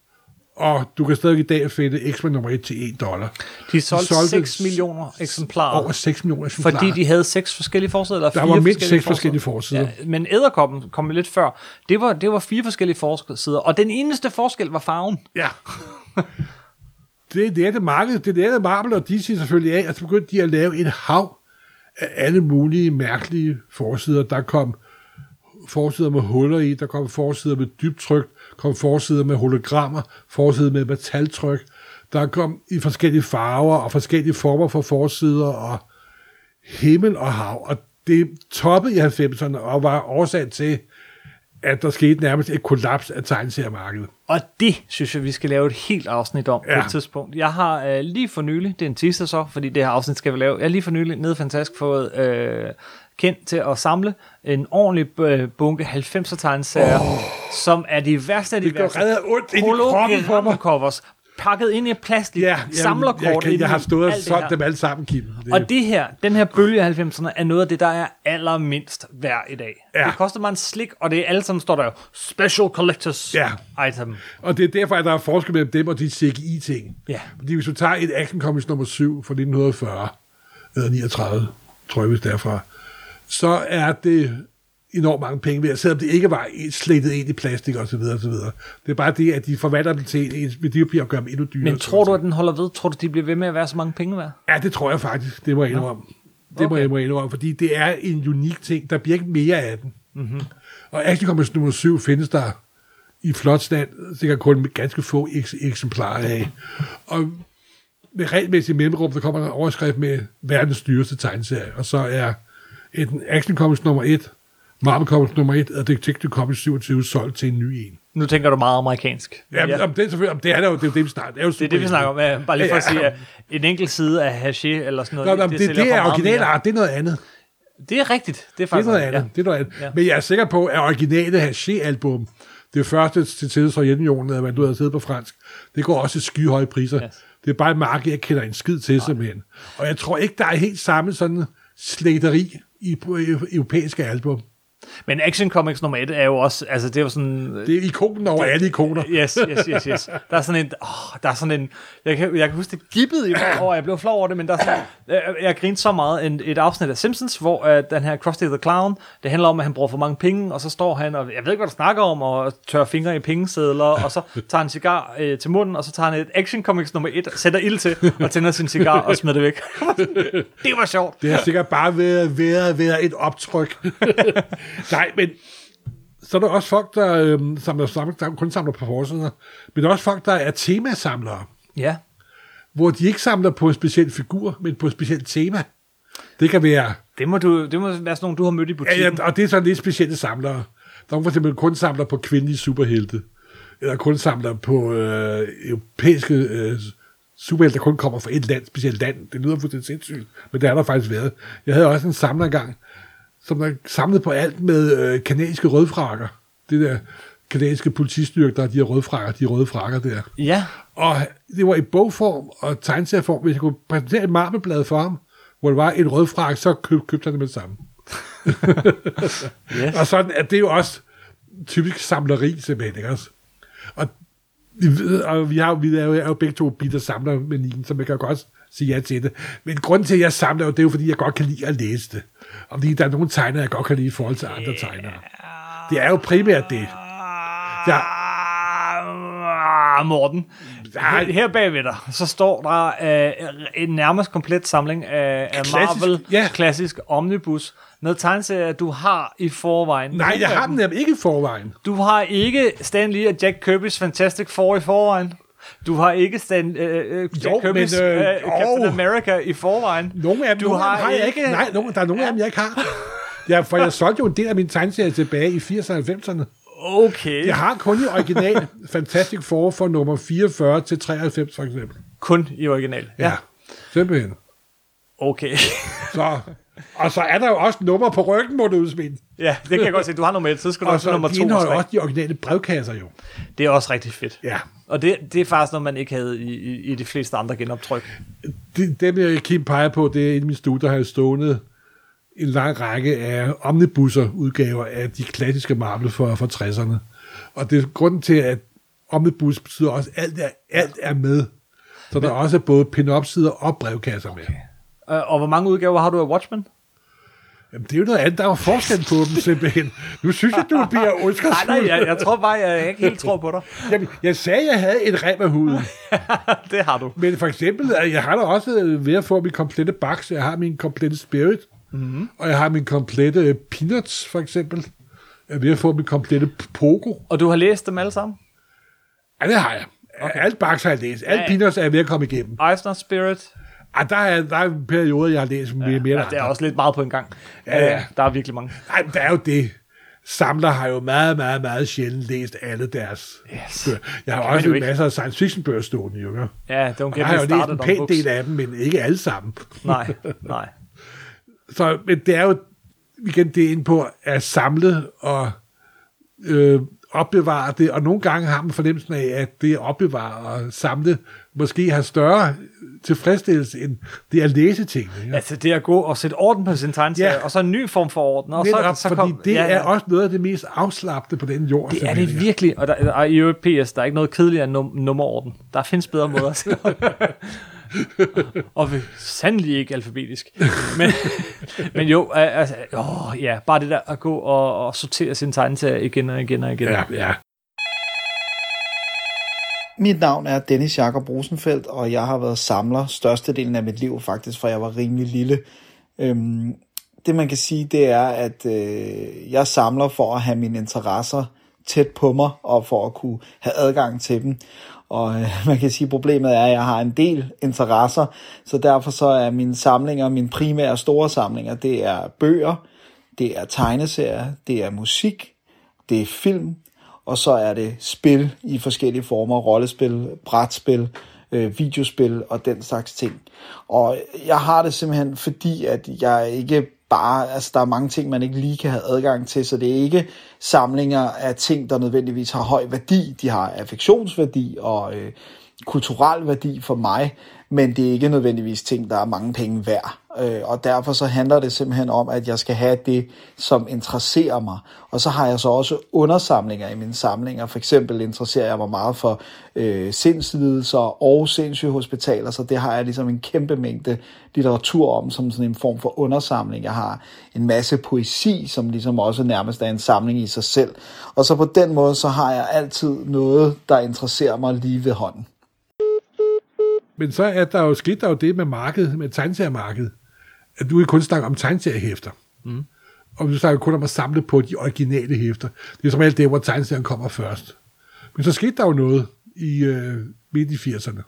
og du kan stadig i dag finde X-Men nummer 1 til 1 dollar. De solgte, solgte 6 millioner eksemplarer. Over 6 millioner eksemplarer. Fordi de havde seks forskellige forsider, eller Der var mindst seks forskellige forsider. Ja, men æderkoppen kom lidt før. Det var, det var fire forskellige forsider, og den eneste forskel var farven. Ja. det, det er det marked, det er det Marvel og DC selvfølgelig af, og så begyndte de at lave et hav af alle mulige mærkelige forsider. Der kom forsider med huller i, der kom forsider med dybt tryk, kom forsider med hologrammer, forsider med metaltryk, der kom i forskellige farver og forskellige former for forsider og himmel og hav, og det toppede i 90'erne og var årsag til, at der skete nærmest et kollaps af tegneseriemarkedet. Og det synes jeg, vi skal lave et helt afsnit om ja. på et tidspunkt. Jeg har øh, lige for nylig, det er en teaser så, fordi det her afsnit skal vi lave, jeg har lige for nylig nede fantastisk fået øh, kendt til at samle en ordentlig øh, bunke 90'er tegneserier, oh. som er de værste af de Det gør værste. redder ondt ind i kroppen på mig. covers. pakket ind i plastik, Ja, samlerkort jeg, jeg, jeg har stået og det solgt dem alle sammen, Kim. Det, Og det her, den her bølge af 90'erne, er noget af det, der er allermindst værd i dag. Ja. Det koster mig en slik, og det er alle sammen står der jo, Special Collectors Ja. Item. og det er derfor, at der er forskel mellem dem og de CGI-ting. Ja. Fordi hvis du tager et Action Comics nummer 7 fra 1940, eller 39, tror jeg, hvis det er fra, så er det enormt mange penge ved, selvom det ikke var slettet ind i plastik og så videre, og så videre. Det er bare det, at de forvandler dem til et værdipapir og gør dem endnu dyrere. Men tror du, at den holder ved? Tror du, de bliver ved med at være så mange penge værd? Ja, det tror jeg faktisk. Det må jeg indrømme. Det må Okay. jeg må indrømme, fordi det er en unik ting. Der bliver ikke mere af den. Mm-hmm. Og Action Comics nummer 7 findes der i flot stand, sikkert kun med ganske få eks- eksemplarer af. Og med regelmæssigt mellemrum, der kommer der en overskrift med verdens dyreste tegneserie, og så er et Action Comics nummer 1, Marvel Comics nummer 1 og Detective Comics 27 solgt til en ny en. Nu tænker du meget amerikansk. Ja, ja. Om det, selvfølgelig, om det er det jo, det er jo det, vi snakker. Det er, jo Det er det, vi snakker om. Ja, bare lige for at sige, at en enkelt side af haché eller sådan noget, nå, det, det, det for er meget original mere. art, det er noget andet. Det er rigtigt. Det er Det er faktisk noget andet. Ja. Det er noget andet. Ja. Men jeg er sikker på, at originale Haché-album, det første til tid Sovjetunionen, at man du havde siddet på fransk, det går også til skyhøje priser. Yes. Det er bare et marked, jeg kender en skid til, simpelthen. Og jeg tror ikke, der er helt samme sådan slæderi i europæiske album. Men Action Comics nummer 1 er jo også, altså det er jo sådan... Det er ikonen over alle ikoner. Yes, yes, yes, yes. Der er sådan en, oh, der er sådan en, jeg kan, jeg kan huske det gibbet i over, jeg blev flov over det, men der er sådan, jeg, jeg grinte så meget en, et afsnit af Simpsons, hvor uh, den her Krusty the Clown, det handler om, at han bruger for mange penge, og så står han, og jeg ved ikke, hvad du snakker om, og tørrer fingre i pengesedler, og så tager han en cigar øh, til munden, og så tager han et Action Comics nummer 1, sætter ild til, og tænder sin cigar og smider det væk. det var sjovt. Det har sikkert bare været, været, været et optryk. Nej, men så er der også folk, der øhm, samler, samler, der kun samler på forsider, men der er også folk, der er temasamlere, Ja. hvor de ikke samler på en speciel figur, men på et specielt tema. Det kan være, Det må, du, det må være sådan nogle, du har mødt i butikken. ja, og det er sådan lidt specielle samlere. Der er for eksempel kun samler på kvindelige superhelte, eller kun samler på øh, europæiske øh, superhelte, der kun kommer fra et land, specielt land. Det lyder fuldstændig sindssygt, men det har der faktisk været. Jeg havde også en samler engang, som der samlede på alt med øh, kanadiske rødfrakker. Det der kanadiske politistyrke, der er de her rødfrakker, de røde frakker der. Ja, Og det var i bogform og tegneserieform. Hvis jeg kunne præsentere et marmelblad for ham, hvor det var et rødfrak, så køb, købte han det med det samme. yes. Og sådan er det jo også typisk samleri, simpelthen, ikke også? Og, og vi, har, vi er jo, er jo begge to bitter samler med Nigen, så man kan jo godt sige ja til det. Men grunden til, at jeg samler, det er jo, fordi jeg godt kan lide at læse det. Og fordi der er nogle tegnere, jeg godt kan lide i forhold til andre tegnere. Det er jo primært det. Ja. Ah, Morten, her, her bagved dig, så står der øh, en nærmest komplet samling af, af Klassisk, Marvel ja. Klassisk Omnibus med tegneserier, du har i forvejen. Nej, jeg har den nemlig ikke i forvejen. Du har ikke Stan Lee og Jack Kirby's Fantastic Four i forvejen. Du har ikke Stan, øh, øh, Jack Jo, Kirby's men, øh, øh, Captain åh. America i forvejen. Nogle af dem, Du nogle har har jeg ikke. ikke- Nej, nogle, der er nogle af dem, jeg ikke har. Ja, for jeg solgte jo en del af mine tegneserier tilbage i 80'erne og 90'erne. Okay. Jeg har kun i original Fantastic Four fra nummer 44 til 93, for eksempel. Kun i original. Ja, simpelthen. Okay. Så, og så er der jo også nummer på ryggen, må du udsmide. ja, det kan jeg godt se. Du har nummer et, så skal du Og så nummer de to. og indeholder tre. også de originale brevkasser jo. Det er også rigtig fedt. Ja. Og det, det er faktisk noget, man ikke havde i, i, i de fleste andre genoptryk. Det, dem, jeg Kim peger på, det er i min studie, der har stående en lang række af omnibusser udgaver af de klassiske Marvel fra, fra 60'erne. Og det er grunden til, at omnibus betyder også, at alt er, alt er med. Så der er også både pin-up-sider og brevkasser med. Uh, og hvor mange udgaver har du af Watchmen? Jamen, det er jo noget andet. Der er jo forskel på dem, simpelthen. Nu synes jeg, du bliver Nej, ondskabsfuld. nej, jeg, jeg tror bare, jeg ikke helt tror på dig. Jamen, jeg sagde, jeg havde et rem af huden. det har du. Men for eksempel, at jeg har da også øh, ved at få min komplette box. Jeg har min komplette Spirit, mm-hmm. og jeg har min komplette øh, Peanuts, for eksempel. Jeg er ved at få min komplette Pogo. Og du har læst dem alle sammen? Ja, det har jeg. Okay. Alt box har jeg læst. Alt Ja. Peanuts er jeg ved at komme igennem. Eisner Spirit? Ah, der, er, der er perioder, jeg har læst mere, ja, mere Ja, det er også lidt meget på en gang. Ja, ja. Øh, Der er virkelig mange. Nej, der er jo det. Samler har jo meget, meget, meget sjældent læst alle deres Yes. bøger. Jeg har også en masse af science fiction bøger stående, jo. ikke? Ja, don't Jeg get har jo læst en pæn del af dem, men ikke alle sammen. Nej, nej. Så, men det er jo, igen, det er inde på at samle og øh, opbevare det, og nogle gange har man fornemmelsen af, at det at opbevare og samle måske har større tilfredsstillelse, end det at læse ting. Ikke? Altså det at gå og sætte orden på sin tegneserie, Ja. og så en ny form for orden. Og Netop, så, så fordi kom, det ja, ja. er også noget af det mest afslappede på den jord. Det er det virkelig, og, der, og i øvrigt PS, der er ikke noget kedeligere end num- nummerorden. Der findes bedre måder. og vi sandelig ikke alfabetisk. Men, men jo, altså, åh, ja, bare det der at gå og, og sortere sin tegneserie igen og igen og igen. Ja, ja. Mit navn er Dennis Jakob Rosenfeldt, og jeg har været samler størstedelen af mit liv faktisk, fra jeg var rimelig lille. Øhm, det man kan sige, det er, at øh, jeg samler for at have mine interesser tæt på mig, og for at kunne have adgang til dem. Og øh, man kan sige, at problemet er, at jeg har en del interesser, så derfor så er mine samlinger, mine primære store samlinger, det er bøger, det er tegneserier, det er musik, det er film, og så er det spil i forskellige former, rollespil, brætspil, øh, videospil og den slags ting. Og jeg har det simpelthen fordi, at jeg ikke bare, altså der er mange ting, man ikke lige kan have adgang til, så det er ikke samlinger af ting, der nødvendigvis har høj værdi. De har affektionsværdi og øh, kulturel værdi for mig, men det er ikke nødvendigvis ting, der er mange penge værd. Øh, og derfor så handler det simpelthen om, at jeg skal have det, som interesserer mig. Og så har jeg så også undersamlinger i mine samlinger. For eksempel interesserer jeg mig meget for øh, sindslidelser og sindssygehospitaler, så det har jeg ligesom en kæmpe mængde litteratur om, som sådan en form for undersamling. Jeg har en masse poesi, som ligesom også nærmest er en samling i sig selv. Og så på den måde, så har jeg altid noget, der interesserer mig lige ved hånden. Men så er der jo sket der jo det med markedet, med tegneseriemarkedet, at du ikke kun snakker om tegneseriehæfter. Mm. Og du snakker kun om at samle på de originale hæfter. Det er som alt det, hvor tegneserien kommer først. Men så skete der jo noget i øh, midt i 80'erne.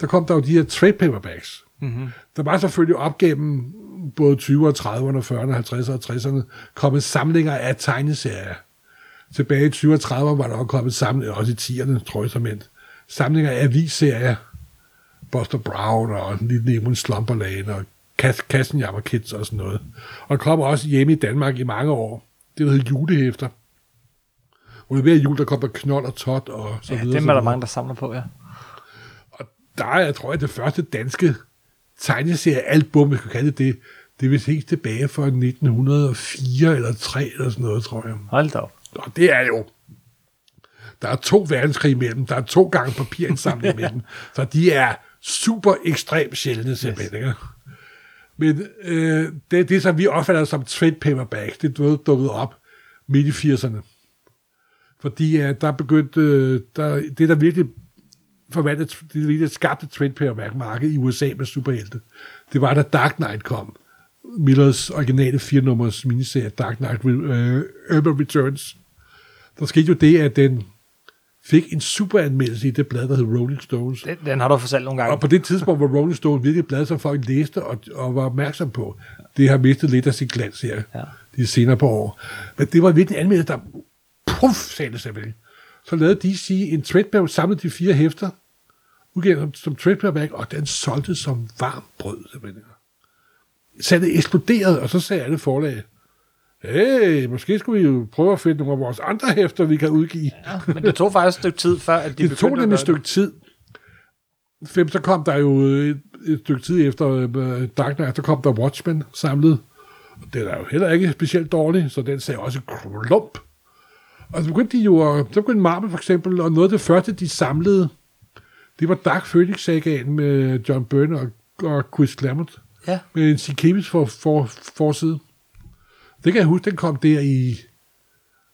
Der kom der jo de her trade paperbacks. Mm-hmm. Der var selvfølgelig op gennem både 20'erne, 30'erne, 40'erne, 50'erne og 60'erne kommet samlinger af tegneserier. Tilbage i 20'erne og 30'erne var der også kommet samlinger, også i 10'erne, tror jeg som endt, samlinger af avisserier. Buster Brown og Lille Nemo Slumberland og Kas- Kassenjammer Kids og sådan noget. Og kom også hjemme i Danmark i mange år. Det der hed julehæfter. Hvor det hver jul, der kom der knold og tot og så Ja, videre. dem er der mange, der samler på, ja. Der er, jeg tror jeg, det første danske tegneseriealbum, hvis man kan kalde det det, det er vist helt tilbage fra 1904 eller 3 eller sådan noget, tror jeg. Hold da op. Og det er jo... Der er to verdenskrig imellem, der er to gange papirindsamling imellem, så de er super ekstremt sjældne simpelthen. Yes. Men øh, det, det, som vi opfatter som trade paperbacks, det dukket op midt i 80'erne. Fordi øh, der begyndte, øh, der, det der virkelig forvandlede, det der virkelig skabte trade paperback marked i USA med superhelte, det var da Dark Knight kom. Millers originale fire-nummers miniserie Dark Knight øh, Urban Returns. Der skete jo det, at den fik en superanmeldelse i det blad, der hed Rolling Stones. Den, den har du fortalt nogle gange. Og på det tidspunkt var Rolling Stone virkelig et blad, som folk læste og, og var opmærksom på. Det har mistet lidt af sin glans her, Ja. de senere på år. Men det var virkelig en anmeldelse, der puff, sagde det simpelthen. Så lavede DC en trade samlede de fire hæfter, udgav som, som trade paperback, og den solgte som varm brød, simpelthen. Salget eksploderede, og så sagde alle forlag, hey, måske skulle vi jo prøve at finde nogle af vores andre hæfter, vi kan udgive. Men det tog faktisk et stykke tid, før at de det tog nemlig et stykke tid. Fem, så kom der jo et, et stykke tid efter uh, Dark Knight, der kom der Watchmen samlet. Og den er jo heller ikke specielt dårlig, så den sagde også klump. Og så begyndte de jo, så begyndte Marvel for eksempel, og noget af det første, de samlede, det var Dark Phoenix-sagaen med John Byrne og, og Chris Claremont. Ja. Med en Sikibis for, for, forside. Det kan jeg huske, den kom der i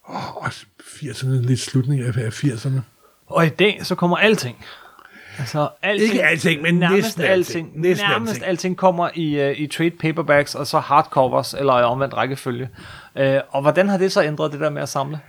åh, 80'erne, lidt slutningen af 80'erne. Og i dag, så kommer alting. Altså, alting, Ikke alting, men nærmest næsten alting. alting. Næsten nærmest alting. alting kommer i, uh, i trade paperbacks, og så hardcovers, eller i omvendt rækkefølge. Uh, og hvordan har det så ændret det der med at samle?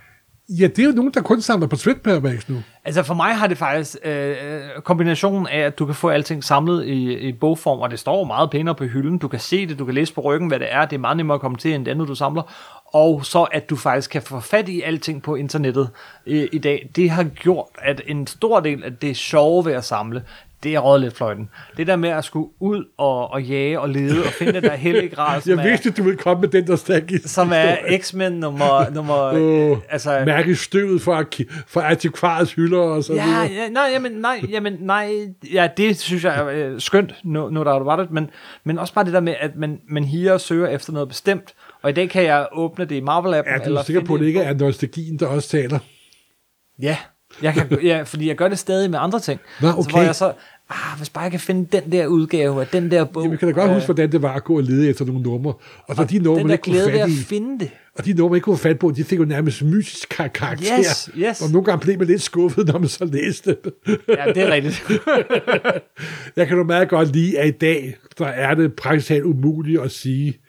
Ja, det er jo nogen, der kun samler på Trade Paperbacks nu. Altså for mig har det faktisk øh, øh, kombinationen af, at du kan få alting samlet i, i bogform, og det står meget pænere på hylden. Du kan se det, du kan læse på ryggen, hvad det er. Det er meget nemmere at komme til, end det andet, du samler. Og så at du faktisk kan få fat i alting på internettet øh, i dag. Det har gjort, at en stor del af det sjove ved at samle, det er rådet lidt fløjten. Det der med at skulle ud og, og jage og lede og finde den der hellige grad, som Jeg er, vidste, du ville komme med den der stærke som er X-Men nummer... nummer Åh, altså, Mærke støvet fra, fra antikvarets hylder og så Ja, videre. ja, nej, jamen, nej, jamen, nej, ja, det synes jeg er øh, skønt, no, no doubt about it, men, men også bare det der med, at man, man higer og søger efter noget bestemt, og i dag kan jeg åbne det i Marvel-appen. Er du sikker på, at det ikke er nostalgien, der også taler? Ja, jeg kan, ja, fordi jeg gør det stadig med andre ting. Nå, Så hvor okay. jeg så, ah, hvis bare jeg kan finde den der udgave af den der bog. Jamen, jeg kan da godt øh, huske, hvordan det var at gå og lede efter nogle numre. Og så de numre, man ikke kunne fat at i. finde det. Og de numre, man ikke kunne fat på, de fik jo nærmest mytisk kar- karakter. Yes, yes. Og nogle gange blev man lidt skuffet, når man så læste det. Ja, det er rigtigt. Jeg kan jo meget godt lide, at i dag, der er det praktisk talt umuligt at sige,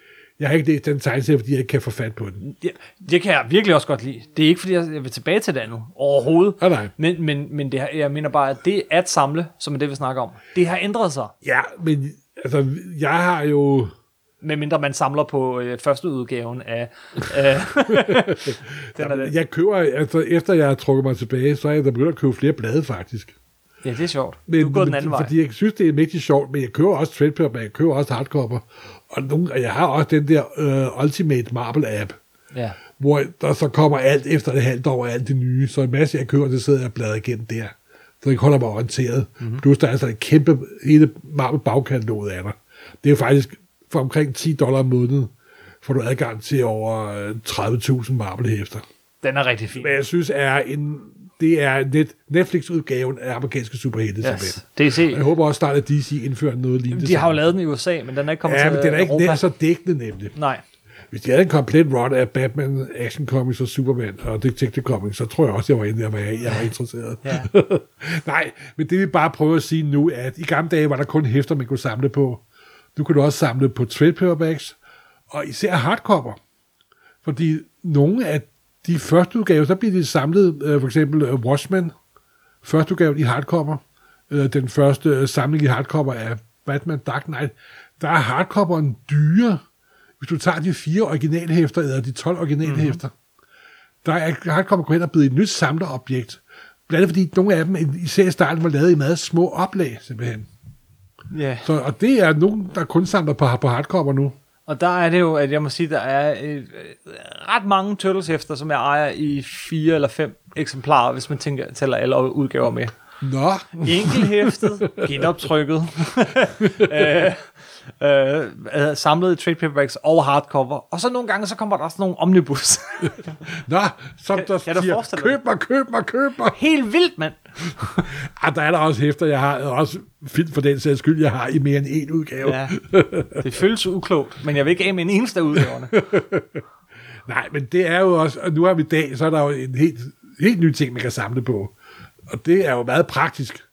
jeg har ikke læst den tegneserie, fordi jeg ikke kan få fat på den. Ja, det kan jeg virkelig også godt lide. Det er ikke, fordi jeg vil tilbage til det nu, overhovedet. Nej, nej. Men, men, men det, jeg mener bare, at det at samle, som er det, vi snakker om, det har ændret sig. Ja, men altså, jeg har jo... Medmindre man samler på øh, første udgaven af... Øh, den det. Jeg køber, altså efter jeg har trukket mig tilbage, så er jeg da begyndt at købe flere blade, faktisk. Ja, det er sjovt. Men, du gået den men- anden vej. Fordi jeg synes, det er mægtig sjovt, men jeg køber også threadpaper, men jeg køber også hardcover. Og, nogle, og jeg har også den der uh, Ultimate Marble app, Ja. hvor der så kommer alt efter det halvt år, alt det nye. Så en masse, jeg køber, det sidder jeg og bladrer igennem der. Så jeg holder mig orienteret. Mhm. Mm-hmm. Plus der er altså et kæmpe, hele Marble bagkataloget af dig. Det er jo faktisk for omkring 10 dollar om måneden, får du adgang til over øh, 30.000 Marble-hæfter. Den er rigtig fin. Men jeg synes, er en, det er net, Netflix-udgaven af amerikanske superhelte. Yes. DC. Jeg håber også snart, at DC indfører noget lignende. De har jo lavet den i USA, men den er ikke kommet Ja, til men den er ikke Europa. så dækkende nemlig. Nej. Hvis de havde en komplet run af Batman, Action Comics og Superman og Detective Comics, så tror jeg også, jeg var inde der, hvor jeg, jeg var interesseret. Ja. Nej, men det vi bare prøver at sige nu, er, at i gamle dage var der kun hæfter, man kunne samle på. Nu kan du også samle på trade paperbacks, og især hardcover. Fordi nogle af de første udgaver, så bliver de samlet, øh, for eksempel øh, Watchmen, første udgave i hardcover, øh, den første øh, samling i hardcover af Batman Dark Knight, der er hardcoveren dyre, hvis du tager de fire originalhæfter, eller de 12 originalhæfter. Mm-hmm. Der er hardcover gået hen og blevet et nyt samlerobjekt. Blandt andet fordi nogle af dem, især i starten, var lavet i meget små oplag, simpelthen. Ja. Så, og det er nogen, der kun samler på, på hardcover nu. Og der er det jo, at jeg må sige, der er øh, ret mange turtles hæfter, som jeg ejer i fire eller fem eksemplarer, hvis man tænker, tæller alle udgaver med. Nå, Enkelhæftet, genoptrykket, øh, øh, samlet i trade paperbacks og hardcover. Og så nogle gange, så kommer der også nogle omnibus. nå, som Kan- der kan du siger, dig køb mig, køb mig, køb mig. Helt vildt, mand! Ah, der er der også hæfter, jeg har, og også film for den sags skyld, jeg har i mere end én udgave. Ja, det føles uklogt, men jeg vil ikke af med en eneste af udgaverne. Nej, men det er jo også, og nu har vi dag, så er der jo en helt, helt ny ting, man kan samle på. Og det er jo meget praktisk.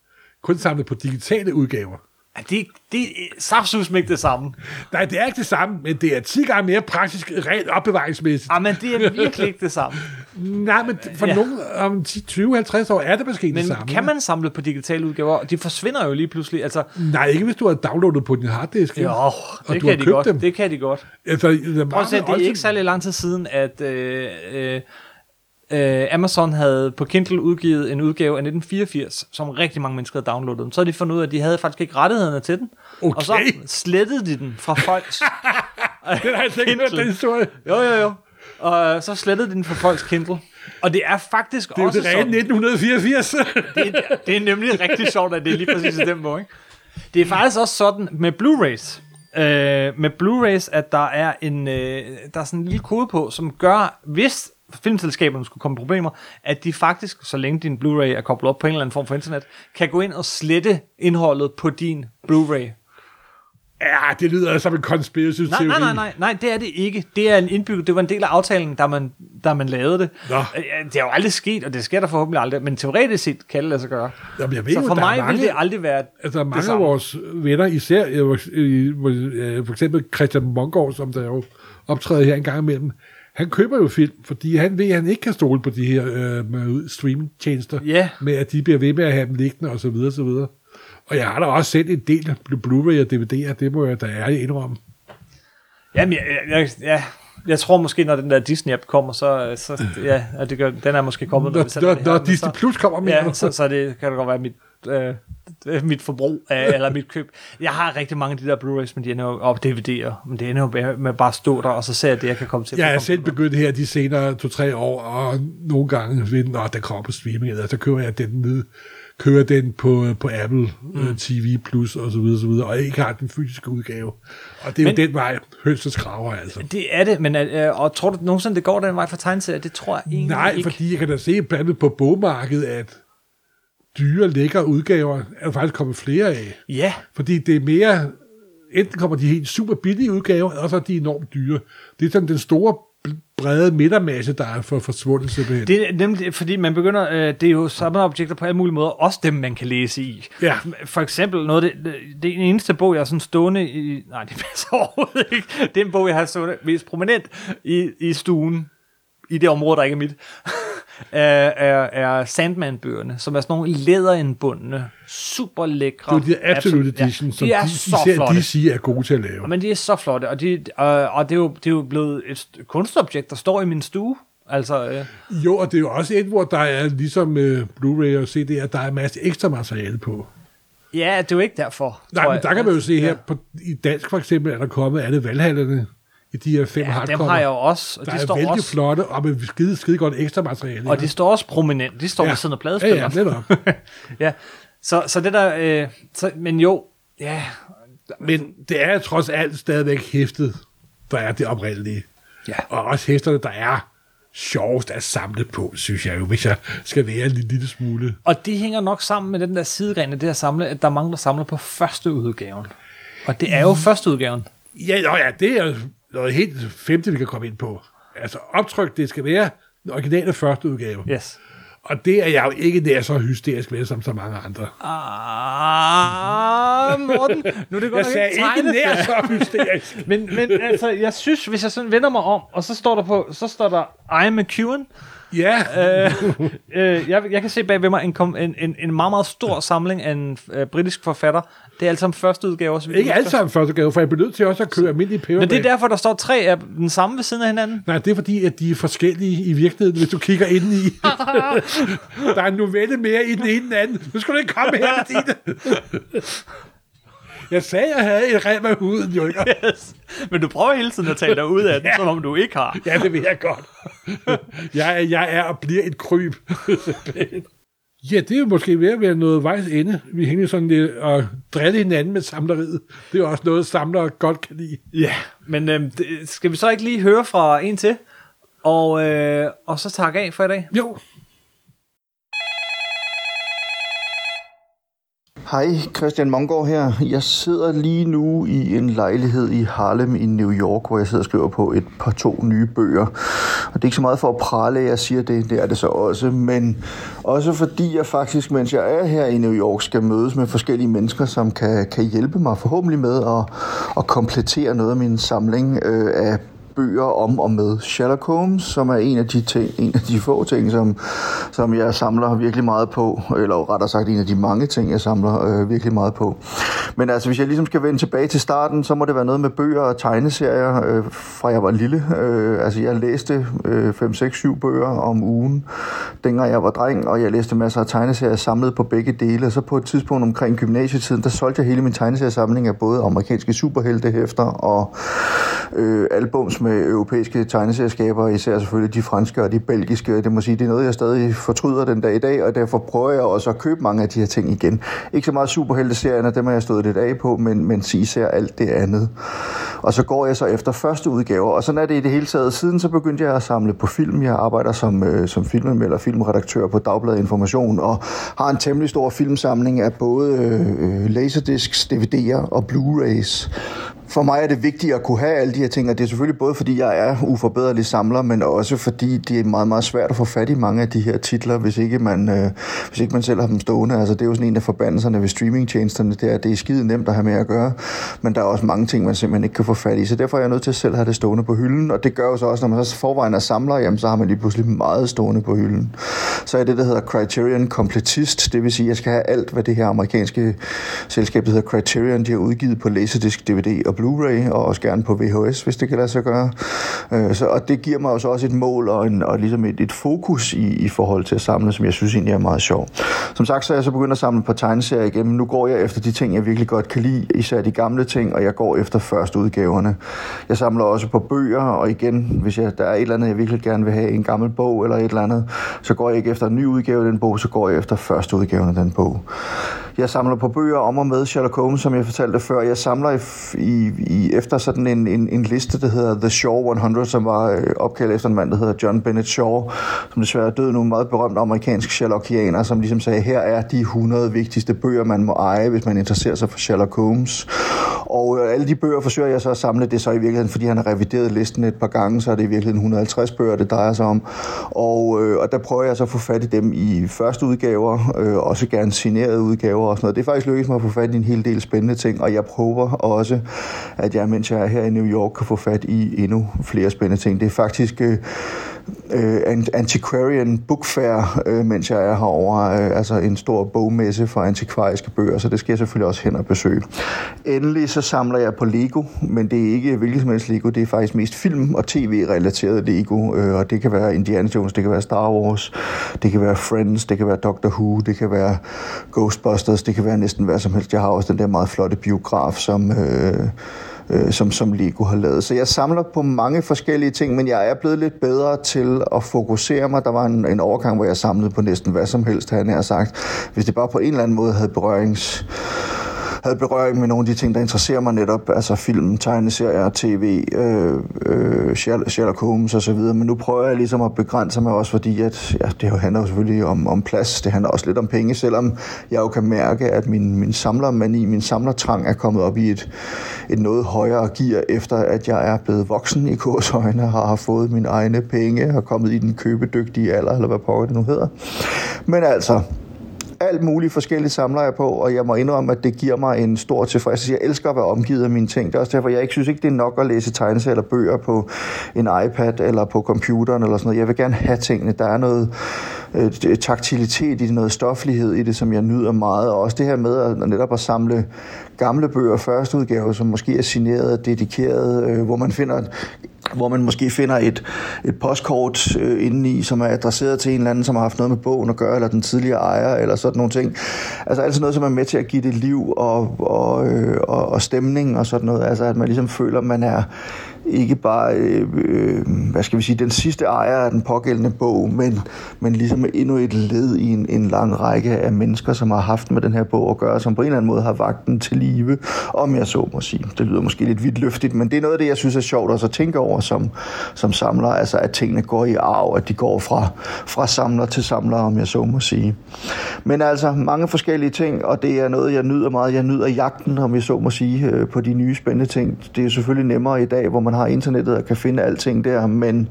Kun samle på digitale udgaver. Ja, det, det er ikke det samme. Nej, det er ikke det samme, men det er 10 gange mere praktisk, rent opbevaringsmæssigt. Ah, men det er virkelig ikke det samme. Nej, men for Ja. ja. nogle om 10, 20, 50 år er det måske Men det samme. kan man samle på digitale udgaver? De forsvinder jo lige pludselig. Altså, Nej, ikke hvis du har downloadet på din harddisk. jo, og det kan de godt. dem. Det kan de godt. Altså, der Prøv at se, det er ikke særlig lang tid siden, at øh, øh, øh, Amazon havde på Kindle udgivet en udgave af 1984, som rigtig mange mennesker havde downloadet den. Så havde de fundet ud af, at de havde faktisk ikke rettighederne til den. Og så Okay. slettede de den fra folks... Den har jeg ikke hørt, den historie. Jo, jo, jo. Og så slettede de den fra folks Kindle. Og det er faktisk Det er også det rene sådan... 1984. det, er, det er nemlig rigtig sjovt, at det er lige præcis i den måde. Ikke? Det er faktisk også sådan med Blu-rays. Øh, med Blu-rays, at der er en øh, der er sådan en lille kode på, som gør, hvis filmselskaberne skulle komme problemer, at de faktisk, så længe din Blu-ray er koblet op på en eller anden form for internet, kan gå ind og slette indholdet på din Blu-ray. ja, det lyder som en conspiracy Nej, nej, nej, nej, nej, det er det ikke. Det er en indbygget, det var en del af aftalen, da man, da man lavede det. Nå. Det har jo aldrig sket, og det sker der forhåbentlig aldrig, men teoretisk set kan det lade sig gøre. Jamen, jeg ved Så jo, for der er mig mange, vil det aldrig være Altså, mange af samme. vores venner, især øh, øh, for eksempel Christian Mongård, som der jo optræder her en gang imellem, han køber jo film, fordi han ved, at han ikke kan stole på de her øh, streamingtjenester, Ja. med at de bliver ved med at have dem liggende og så videre, så videre. Og jeg har da også set en del Blu-ray og DVD'er, det må jeg da ærligt indrømme. Jamen, jeg, jeg, jeg, jeg, tror måske, når den der Disney-app kommer, så, så ja, at det gør, den er måske kommet, når, Når, når, når Disney så, Plus kommer med, ja, så, så det kan det godt være, mit øh, øh, mit forbrug af, eller mit køb. Jeg har rigtig mange af de der Blu-rays, men de ender jo op DVD'er, men det ender jo med, bare at stå der, og så ser jeg det, jeg kan komme til. Jeg er selv begyndt her de senere to-tre år, og nogle gange ved når der kommer på streaming, eller så køber jeg den ned, kører den på, på Apple mm. TV Plus og så videre, så videre, og ikke har den fysiske udgave. Og det er Men- jo den vej, hønsets kraver altså. Det er det, men øh, og tror du nogensinde, det går den vej for tegneserier? Det tror jeg egentlig Nej, ikke. fordi jeg kan da se blandt andet på bogmarkedet, at dyre, lækre udgaver er der faktisk kommet flere af. Ja, Fordi det er mere, enten kommer de helt super billige udgaver, eller så er de enormt dyre. Det er sådan den store, brede midtermasse, der er for forsvundet simpelthen. det er nemlig, fordi man begynder, øh, det er jo samme objekter på alle mulige måder, også dem, man kan læse i. Ja. For eksempel, noget det, det, det er den eneste bog, jeg har sådan stående i, nej, det passer overhovedet ikke. Det er en bog, jeg har stående mest prominent i, i stuen, i det område, der ikke er mit, er, er, er Sandman-bøgerne, som er sådan nogle læderindbundne, super lækre. Det er de Absolute Ja, Edition, som de er de, så især flotte. DC er gode til at lave. Men de er så flotte, og, de, øh, og det, er jo, det er jo blevet et st- kunstobjekt, der står i min stue. Altså, øh, Jo, og det er jo også et, hvor der er ligesom uh, Blu-ray og CD'er, der er en masse ekstra materiale på. ja, det er jo ikke derfor. Nej, men der kan man jo se her, Ja. på, i dansk for eksempel, er der kommet alle valghallerne i de her fem Ja, dem hardcover. har jeg jo også, og der de er står vældig også, flotte, og med skide, skide godt ekstra materiale. og de står også prominent. De står ja. ved siden af ja, ja, pladespilleren. netop. ja. Så, så det der, øh, så, men jo, ja, Men det er trods alt stadigvæk hæftet, der er det oprindelige. Ja. Og også hæfterne, der er sjovest at samle på, synes jeg jo, hvis jeg skal være en lille, smule. og det hænger nok sammen med den der sidegren af det her samle, at der er mange, der samler på første udgaven. Og det er jo første udgaven. Ja, nå ja, det er noget helt femte, vi kan komme ind på. Altså optryk, det skal være den originale første udgave. Yes. Og det er jeg jo ikke nær så hysterisk ved, som så mange andre. Ah, Morten, nu er det godt Jeg sagde ikke ikke nær så hysterisk. Men, men altså, jeg synes, hvis jeg sådan vender mig om, og så står der på, så står der I am McEwen. Ja, Øh, øh, jeg, jeg kan se bag ved mig en, en, en, en meget, meget stor samling af en øh, britisk forfatter. Det er alt sammen første udgave. Så vidt ikke husker. sammen første udgave, for jeg bliver nødt til også at køre almindelige peber. Men det er derfor, der står tre af den samme ved siden af hinanden. Nej, det er fordi, at de er forskellige i virkeligheden, hvis du kigger ind i. der er en novelle mere i den ene end den anden. Nu skal du ikke komme her med dine. Jeg sagde, jeg havde et rem af huden, jo ikke? Yes. Men du prøver hele tiden at tale dig ud af den, Ja. som om du ikke har. Ja, det vil jeg godt. Jeg er, jeg er og bliver et kryb. Ja, det er jo måske ved at være noget vejs ende. Vi hænger sådan lidt og drille hinanden med samleriet. Det er jo også noget, samlere godt kan lide. Ja, men øhm, skal vi så ikke lige høre fra en til? Og, øh, og så takke af for i dag. Jo, Hej, Christian Mongård her. Jeg sidder lige nu i en lejlighed i Harlem i New York, hvor jeg sidder og skriver på et par to nye bøger. Og det er ikke så meget for at prale, jeg siger det, det er det så også, men også fordi jeg faktisk, mens jeg er her i New York, skal mødes med forskellige mennesker, som kan, kan hjælpe mig forhåbentlig med at, at komplettere noget af min samling øh, af bøger om og med Sherlock Holmes, som er en af de, ting, en af de få ting, som, som jeg samler virkelig meget på, eller rettere sagt en af de mange ting, jeg samler øh, virkelig meget på. Men altså, hvis jeg ligesom skal vende tilbage til starten, så må det være noget med bøger og tegneserier, øh, fra jeg var lille. Øh, altså, jeg læste øh, 5, 6, 7 bøger om ugen, dengang jeg var dreng, og jeg læste masser af tegneserier samlet på begge dele, og så på et tidspunkt omkring gymnasietiden, der solgte jeg hele min tegneseriesamling af både amerikanske superheltehæfter og øh, albums med europæiske tegneserieskaber, især selvfølgelig de franske og de belgiske. Det må sige, det er noget, jeg stadig fortryder den dag i dag, og derfor prøver jeg også at købe mange af de her ting igen. Ikke så meget superhelteserierne, dem har jeg stået lidt af på, men, men især alt det andet. Og så går jeg så efter første udgaver, og sådan er det i det hele taget. Siden så begyndte jeg at samle på film. Jeg arbejder som, øh, som filmanmelder, filmredaktør på Dagbladet Information, og har en temmelig stor filmsamling af både øh, øh laserdiscs, DVD'er og Blu-rays. For mig er det vigtigt at kunne have alle de her ting, og det er selvfølgelig både fordi, jeg er uforbederlig samler, men også fordi det er meget, meget svært at få fat i mange af de her titler, hvis ikke man, øh, hvis ikke man selv har dem stående. Altså, det er jo sådan en af forbandelserne ved streamingtjenesterne, det er, det er skide nemt at have med at gøre, men der er også mange ting, man simpelthen ikke kan få fat i, så derfor er jeg nødt til at selv have det stående på hylden, og det gør jo så også, når man så forvejen er samler, jamen, så har man lige pludselig meget stående på hylden. Så er det, der hedder Criterion Completist, det vil sige, at jeg skal have alt, hvad det her amerikanske selskab, der hedder Criterion, de har udgivet på Laserdisc, DVD og Blu-ray, og også gerne på VHS, hvis det kan lade sig gøre. Øh, så, og det giver mig også også et mål og, en, og ligesom et, et fokus i, i forhold til at samle, som jeg synes egentlig er meget sjov. Som sagt, så er jeg så begyndt at samle på tegneserier igennem. Nu går jeg efter de ting, jeg virkelig godt kan lide, især de gamle ting, og jeg går efter første udgaverne. Jeg samler også på bøger, og igen, hvis jeg, der er et eller andet, jeg virkelig gerne vil have, en gammel bog eller et eller andet, så går jeg ikke efter en ny udgave af den bog, så går jeg efter første udgaven af den bog. Jeg samler på bøger om og med Sherlock Holmes, som jeg fortalte før. Jeg samler i, i, i efter sådan en, en, en liste, der hedder The Shaw 100, som var øh, opkaldt efter en mand, der hedder John Bennett Shaw, som desværre er død nu, meget berømt amerikansk Sherlockianer, som ligesom sagde, her er de 100 vigtigste bøger, man må eje, hvis man interesserer sig for Sherlock Holmes. Og øh, alle de bøger forsøger jeg så at samle. Det så i virkeligheden, fordi han har revideret listen et par gange, så er det i virkeligheden 150 bøger, det drejer sig om. Og, øh, og der prøver jeg så at få fat i dem i første udgaver, øh, også gerne signerede udgaver og sådan noget. Det er faktisk lykkedes mig at få fat i en hel del spændende ting, og jeg prøver også, at jeg, mens jeg er her i New York, kan få fat i endnu flere spændende ting. Det er faktisk... Øh, øh, Antiquarian Book Fair, øh, mens jeg er herovre. Øh, altså en stor bogmesse for antikvariske bøger, så det skal jeg selvfølgelig også hen og besøge. Endelig så samler jeg på Lego, men det er ikke hvilket som helst Lego, det er faktisk mest film- og tv-relateret Lego, øh, og det kan være Indiana Jones, det kan være Star Wars, det kan være Friends, det kan være Doctor Who, det kan være Ghostbusters, det kan være næsten hvad som helst. Jeg har også den der meget flotte biograf, som... Øh, øh, som, som Lego har lavet. Så jeg samler på mange forskellige ting, men jeg er blevet lidt bedre til at fokusere mig. Der var en, en overgang, hvor jeg samlede på næsten hvad som helst, han har sagt. Hvis det bare på en eller anden måde havde berørings havde berøring med nogle af de ting, der interesserer mig netop, altså film, tegneserier, tv, øh, øh, Sherlock Holmes og så videre. Men nu prøver jeg ligesom at begrænse mig også, fordi at, ja, det handler jo selvfølgelig om, om plads, det handler også lidt om penge, selvom jeg jo kan mærke, at min, min samlermani, min samlertrang er kommet op i et, et noget højere gear, efter at jeg er blevet voksen i kursøjne, har fået mine egne penge, har kommet i den købedygtige alder, eller hvad pokker det nu hedder. Men altså, alt muligt forskelligt samler jeg på, og jeg må indrømme, at det giver mig en stor tilfredshed. Jeg elsker at være omgivet af mine ting. Det er også derfor, jeg ikke synes ikke, det er nok at læse tegneserier eller bøger på en iPad eller på computeren eller sådan noget. Jeg vil gerne have tingene. Der er noget øh, taktilitet i det, noget stoflighed i det, som jeg nyder meget. Og også det her med at netop at samle gamle bøger, første udgave, som måske er signeret og dedikeret, øh, hvor man finder hvor man måske finder et, et postkort øh, indeni, som er adresseret til en eller anden, som har haft noget med bogen at gøre, eller den tidligere ejer, eller sådan nogle ting. Altså altid noget, som er med til at give det liv og, og, øh, og, og stemning og sådan noget. Altså at man ligesom føler, at man er ikke bare, øh, hvad skal vi sige, den sidste ejer af den pågældende bog, men, men ligesom endnu et led i en, en lang række af mennesker, som har haft med den her bog at gøre, som på en eller anden måde har vagt den til live, om jeg så må sige. Det lyder måske lidt vidt løftigt, men det er noget af det, jeg synes er sjovt også at tænke over som, som samler, altså at tingene går i arv, at de går fra, fra samler til samler, om jeg så må sige. Men altså mange forskellige ting, og det er noget, jeg nyder meget. Jeg nyder jagten, om jeg så må sige, øh, på de nye spændende ting. Det er selvfølgelig nemmere i dag, hvor man har internettet og kan finde alting der, men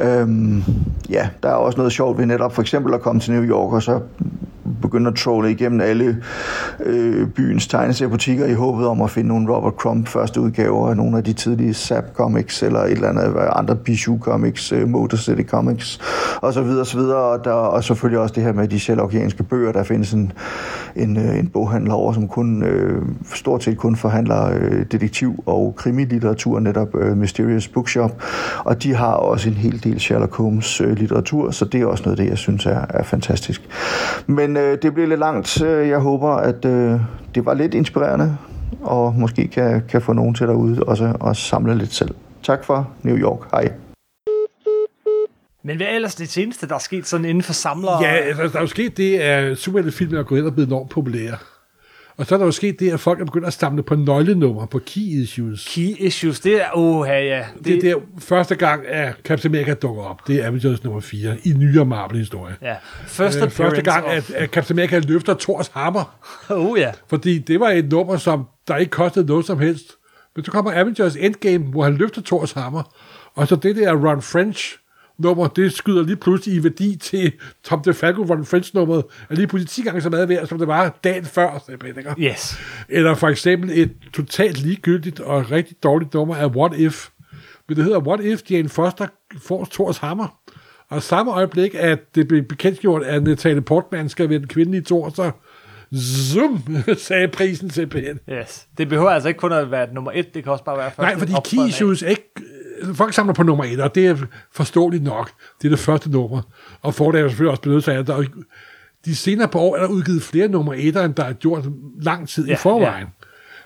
øhm, ja, der er også noget sjovt ved netop for eksempel at komme til New York og så begynde at trolle igennem alle øh, byens tegneseriebutikker i håbet om at finde nogle Robert Crumb første udgaver af nogle af de tidlige Zap Comics eller et eller andet andre Bijou Comics, øh, Motor City Comics og så videre, så videre. Og, der, og selvfølgelig også det her med de Sherlockianske bøger. Der findes en, en, øh, en boghandler over, som kun øh, stort set kun forhandler øh, detektiv- og krimilitteratur, netop øh, Mysterious Bookshop. Og de har også en hel del Sherlock Holmes øh, litteratur, så det er også noget af det, jeg synes er, er fantastisk. Men øh, det bliver lidt langt. Øh, jeg håber, at øh, det var lidt inspirerende, og måske kan, kan få nogen til derude også at samle lidt selv. Tak for New York. Hej. Men hvad er ellers det seneste, der er sket sådan inden for samlere? Ja, altså, der er jo sket det, at superheltefilmen er gået ind og blevet enormt populære. Og så er der jo sket det, at folk er begyndt at samle på nøglenummer, på key issues. Key issues, det er, oh, ja. Det, det er der første gang, at Captain America dukker op. Det er Avengers nummer 4 i nyere Marvel-historie. Ja, first øh, første gang, at, at Captain America løfter Thors hammer. Oh ja. Fordi det var et nummer, som der ikke kostede noget som helst. Men så kommer Avengers Endgame, hvor han løfter Thors hammer. Og så det der Ron French nummer, det skyder lige pludselig i værdi til Tom DeFalco Ron French nummeret, er lige pludselig 10 gange så meget værd, som det var dagen før. Ikke? Yes. Eller for eksempel et totalt ligegyldigt og rigtig dårligt nummer af What If. Men det hedder What If Jane Foster får Thors hammer. Og samme øjeblik, at det blev bekendtgjort, at Natalie Portman skal være den kvindelige Thor, så zoom, sagde prisen simpelthen. Yes. Det behøver altså ikke kun at være nummer et, det kan også bare være første Nej, fordi optræden key af. issues er ikke... Folk samler på nummer et, og det er forståeligt nok. Det er det første nummer. Og forlaget er selvfølgelig også sig af, at der er, de senere på år er der udgivet flere nummer etter, end der er gjort lang tid Ja, i forvejen.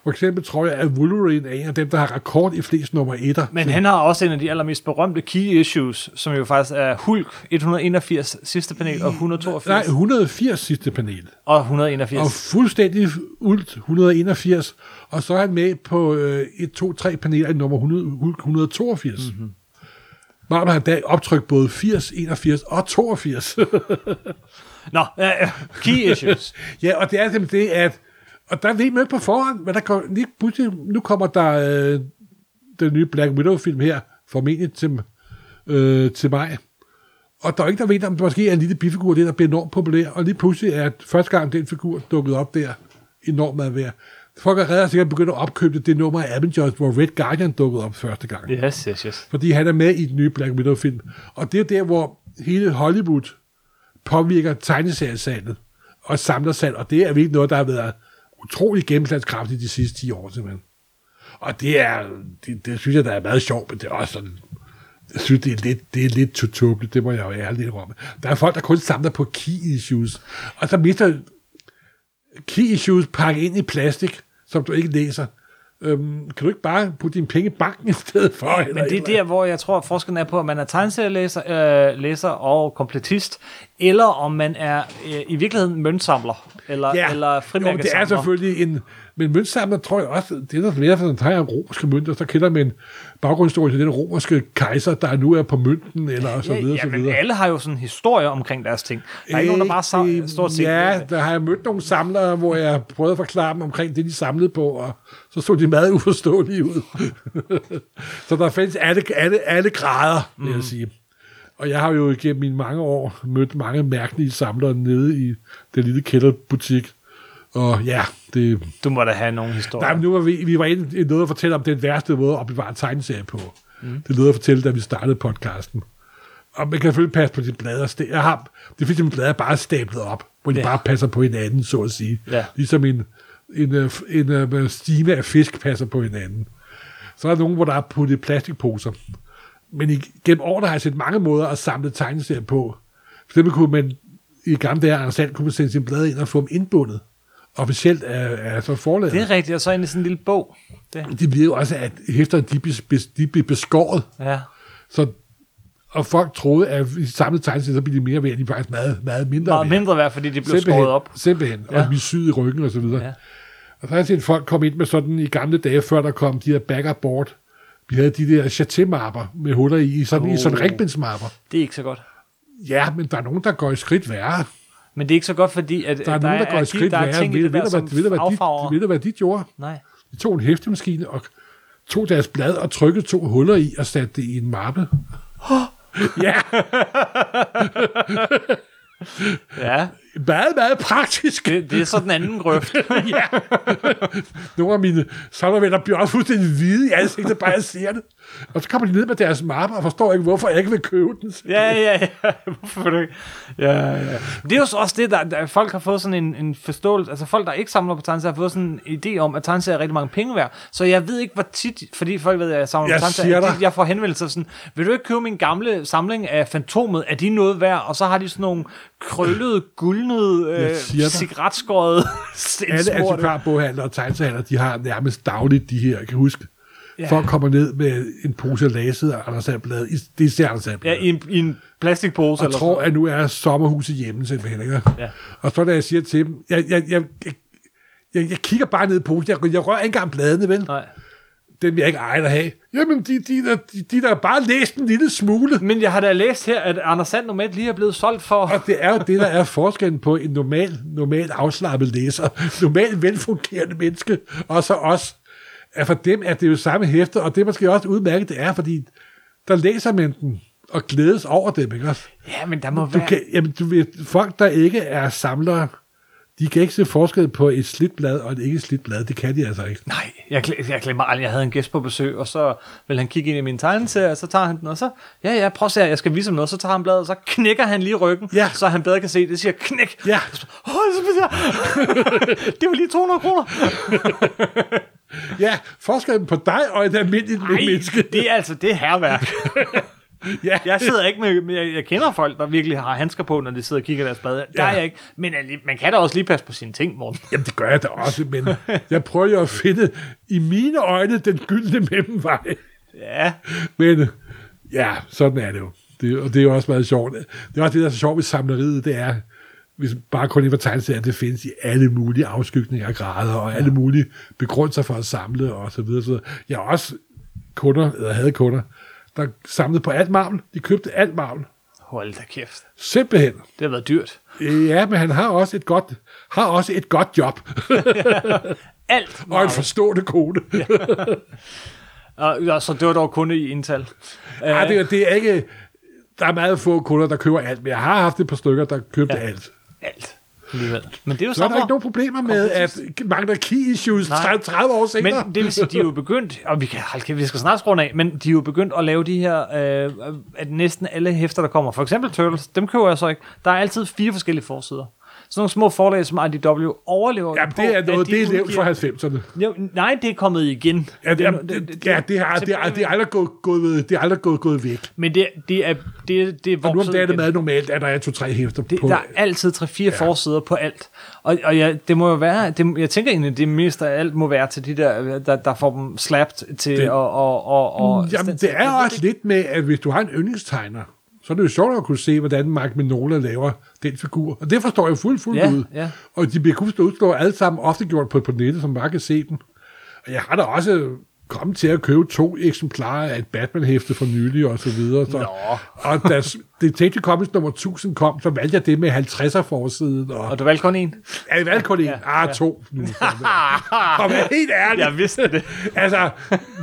For eksempel tror jeg, at Wolverine er en af dem, der har rekord i flest nummer etter. Men han har også en af de allermest berømte key issues, som jo faktisk er Hulk 181 sidste panel og 182 Nej, 180 sidste panel. og 181. Og fuldstændig ult 181. Og så er han med på øh, 1, 2, 3 paneler i nummer 100, Hulk 182. Mm-hmm. Marvel har da optrykt både 80, 81 og 82. Nå, øh, key issues. ja, og det er simpelthen det, at... Og der ved man ikke på forhånd, men der kommer, lige pludselig, nu kommer der øh, den nye Black Widow-film her, formentlig til, øh, til mig. Og der er ikke, der ved, om det måske er en lille bifigur, det der bliver enormt populær. Og lige pludselig er første gang, den figur dukket op der, enormt meget værd. Folk er allerede sikkert begyndt at opkøbe det, det nummer af Avengers, hvor Red Guardian dukkede op første gang. Yes, yes, yes. Fordi han er med i den nye Black Widow-film. Og det er der, hvor hele Hollywood påvirker tegneseriesalget og samler salg. Og det er virkelig noget, der har været utrolig gennemslagskraftigt de sidste 10 år, simpelthen. Og det er, det, det synes jeg, der er meget sjovt, men det er også sådan, jeg synes, det er lidt, det er lidt totåbeligt, det må jeg jo ærligt indrømme. Der er folk, der kun samler på key issues, og så mister key issues pakket ind i plastik, som du ikke læser. Øhm, kan du ikke bare putte dine penge i banken i stedet for? Eller Men det er der, hvor jeg tror, at forskellen er på, at man er tegneserielæser øh, læser og kompletist, eller om man er øh, i virkeligheden møntsamler, eller, ja. eller jo, det er frimærkesamler. selvfølgelig en... Men møntsamler tror jeg også, det er der flere, der tager romerske mønter, så kender man baggrundsstorie til den romerske kejser, der nu er på mønten, eller så videre, ja, så videre. alle har jo sådan en historie omkring deres ting. Der er ikke nogen, der bare sam- Øh, stort set... Ja, der har jeg mødt nogle samlere, hvor jeg prøvede at forklare dem omkring det, de samlede på, og så så de meget uforståelige ud. så der findes alle, alle, alle grader, vil jeg sige. Og jeg har jo igennem mine mange år mødt mange mærkelige samlere nede i den lille kælderbutik. Og ja, det... Du må da have nogle historier. Nej, men nu var vi, vi var inde i noget at fortælle om den værste måde at opbevare en tegneserie på. Mm. Det lød at fortælle, da vi startede podcasten. Og man kan selvfølgelig passe på de blader. Sta- Jeg har, det findes blader bare stablet op, hvor de Ja. bare passer på hinanden, så at sige. Ja. Ligesom en, en, øh, en, en, en stime af fisk passer på hinanden. Så er der nogen, hvor der er puttet plastikposer. Men i, gennem årene har jeg set mange måder at samle tegneserier på. For eksempel kunne man i gamle dage, Anders Sand, kunne man sende sine blade ind og få dem indbundet. Officielt af, af så forlaget. Det er rigtigt, og så ind i sådan en lille bog. Det. Det bliver jo også, at efter de bliver, bes- de beskåret, Ja. så, og folk troede, at i samlet tegneserier, så bliver de mere værd, de er faktisk meget, meget mindre Meget værd. mindre værd, fordi de blev Simpelthen, skåret op. Simpelthen, ja. Og vi syede i ryggen og så videre. Ja. Og så har jeg set folk komme ind med sådan i gamle dage, før der kom de her board. Vi havde de der chaté-mapper med huller i, sådan, oh. i sådan ringbindsmapper. Det er ikke så godt. Ja, men der er nogen, der går i skridt værre. Men det er ikke så godt, fordi at, Der er nogen, der går i skridt der er værre. Ved, ved, der, ved, du, hvad affarver. de, ved du, hvad de gjorde? Nej. De tog en hæftemaskine og tog deres blad og trykkede to huller i og satte det i en mappe. ja, Ja, meget, meget praktisk. det, det er så den anden grøft. ja. Nogle af mine sommervenner bliver også fuldstændig hvide i ansigtet, bare jeg siger det. Og så kommer de ned med deres mappe og forstår ikke, hvorfor jeg ikke vil købe den. ja, ja, ja. Hvorfor ikke? Ja, ja. Det er jo så også det, der, der folk har fået sådan en, en forståelse, altså folk, der ikke samler på tegneserier, har fået sådan en idé om, at tegneserier er rigtig mange penge værd. Så jeg ved ikke, hvor tit, fordi folk ved, at jeg samler Jeg på tegneserier, de- jeg får henvendelser sådan, vil du ikke købe min gamle samling af Fantomet? Er de noget værd? Og så har de sådan nogle krøllede, guldnede, øh, cigaretskårede Alle antikvarboghandlere og tegneseriehandlere, de har nærmest dagligt de her, jeg kan huske. Ja. Ja. Folk kommer ned med en pose laset og Anders Sandblad. Det er ser Anders Ja, Sandblad. i en, i en plastikpose. og eller tror, sådan at nu er sommerhuset hjemme simpelthen. Ikke? Ja. Og så da jeg siger til dem, jeg, jeg, jeg, jeg, jeg, jeg kigger bare ned i posen, jeg, jeg rører ikke engang bladene, vel? Nej. Den vil jeg ikke eje at have. Jamen, de, de, der, de, de der bare læst en lille smule. Men jeg har da læst her, at Anders Sand normalt lige er blevet solgt for... Og det er jo det, der er forskellen på en normal, normal afslappet læser, normal velfungerende menneske, og så os. At for dem er det jo samme hæfte, og det er måske også udmærket, det er, fordi der læser man den og glædes over dem, ikke også? Ja, men der må Du være... kan, jamen, du ved, folk, der ikke er samlere, de kan ikke se forskel på et slidt blad og et ikke slidt blad. Det kan de altså ikke. Nej. jeg, gl- jeg glemmer aldrig, jeg havde en gæst på besøg, og så vil han kigge ind i min tegneserie, og så tager han den, og så, ja, ja, prøv at se jeg skal vise ham noget, så tager han bladet, og så knækker han lige ryggen, Ja. så han bedre kan se det, siger knæk. Ja. Åh, jeg- det var lige 200 kroner. Ja, forskellen på dig og et almindeligt Ej, menneske. det er altså, det er herværk. Ja. Jeg sidder ikke med, jeg, jeg kender folk, der virkelig har handsker på, når de sidder og kigger deres blade. Der Ja. er jeg ikke, men man kan da også lige passe på sine ting, Morten. Jamen, det gør jeg da også, men jeg prøver jo at finde i mine øjne den gyldne mellemvej. Ja, Men ja, sådan er det jo. Det, og det er jo også meget sjovt. Det er også det, der er så sjovt ved samleriet, det er, hvis bare kun for tegneserier, det findes i alle mulige afskygninger af grader, og alle mulige begrundelser for at samle, og så videre. Så videre. jeg har også kunder, eller havde kunder, der samlede på alt marvel. De købte alt marvel. hold da kæft. Simpelthen. Det har været dyrt. Ja, men han har også et godt, har også et godt job, Alt. og en forstående kone. Ja. Så det var dog kun i indtal. Ja, det, er- det er ikke... Der er meget få kunder, der køber alt, men jeg har haft et par stykker, der købte ja. alt. Alt. Alligevel. Men det er jo Så er der ikke nogen problemer med, at mangler key issues Nej. 30, 30 år senere. Men det vil sige, de er jo begyndt, og vi, kan, hold kæft, vi skal snart skrue af, men de er jo begyndt at lave de her, øh, at næsten alle hæfter, der kommer, for eksempel Turtles, dem køber jeg så ikke. Der er altid fire forskellige forsider. Sådan nogle små forlag som IDW overlever Jamen, det er noget, de det er udgiver- for 90'erne. Jo, nej, det er kommet igen. Ja, det, jamen, det, ja, det, har, det, er aldrig gået, gået, det er aldrig gået, gået væk. Men det, det er, det, det er Og nu om vokset dagen er det meget normalt, at der er to-tre hæfter Det, på. der er altid 3-4 ja. forsider på alt. Og, og ja, det må jo være, det, jeg tænker egentlig, det mest af alt må være til de der, der, der får dem slapped til Det- at... Og, og, og, Jamen, det er også lidt med, at hvis du har en yndlingstegner, så er det jo sjovt at kunne se, hvordan Mark Minola laver den figur. Og det forstår jeg fuldt, fuldt Ja, ud. ja. Og de bliver kun udslået alle sammen ofte gjort på, på nettet, som bare kan se dem. Og jeg har da også kommet til at købe to eksemplarer af et Batman-hæfte for nylig og så videre. Så, og da Detective Comics nummer 1000 kom, så valgte jeg det med 50'er forsiden. Og, og du valgte kun en? er det valgt kun en? Ah, to. Nu, være helt ærlig. Jeg vidste det. Altså,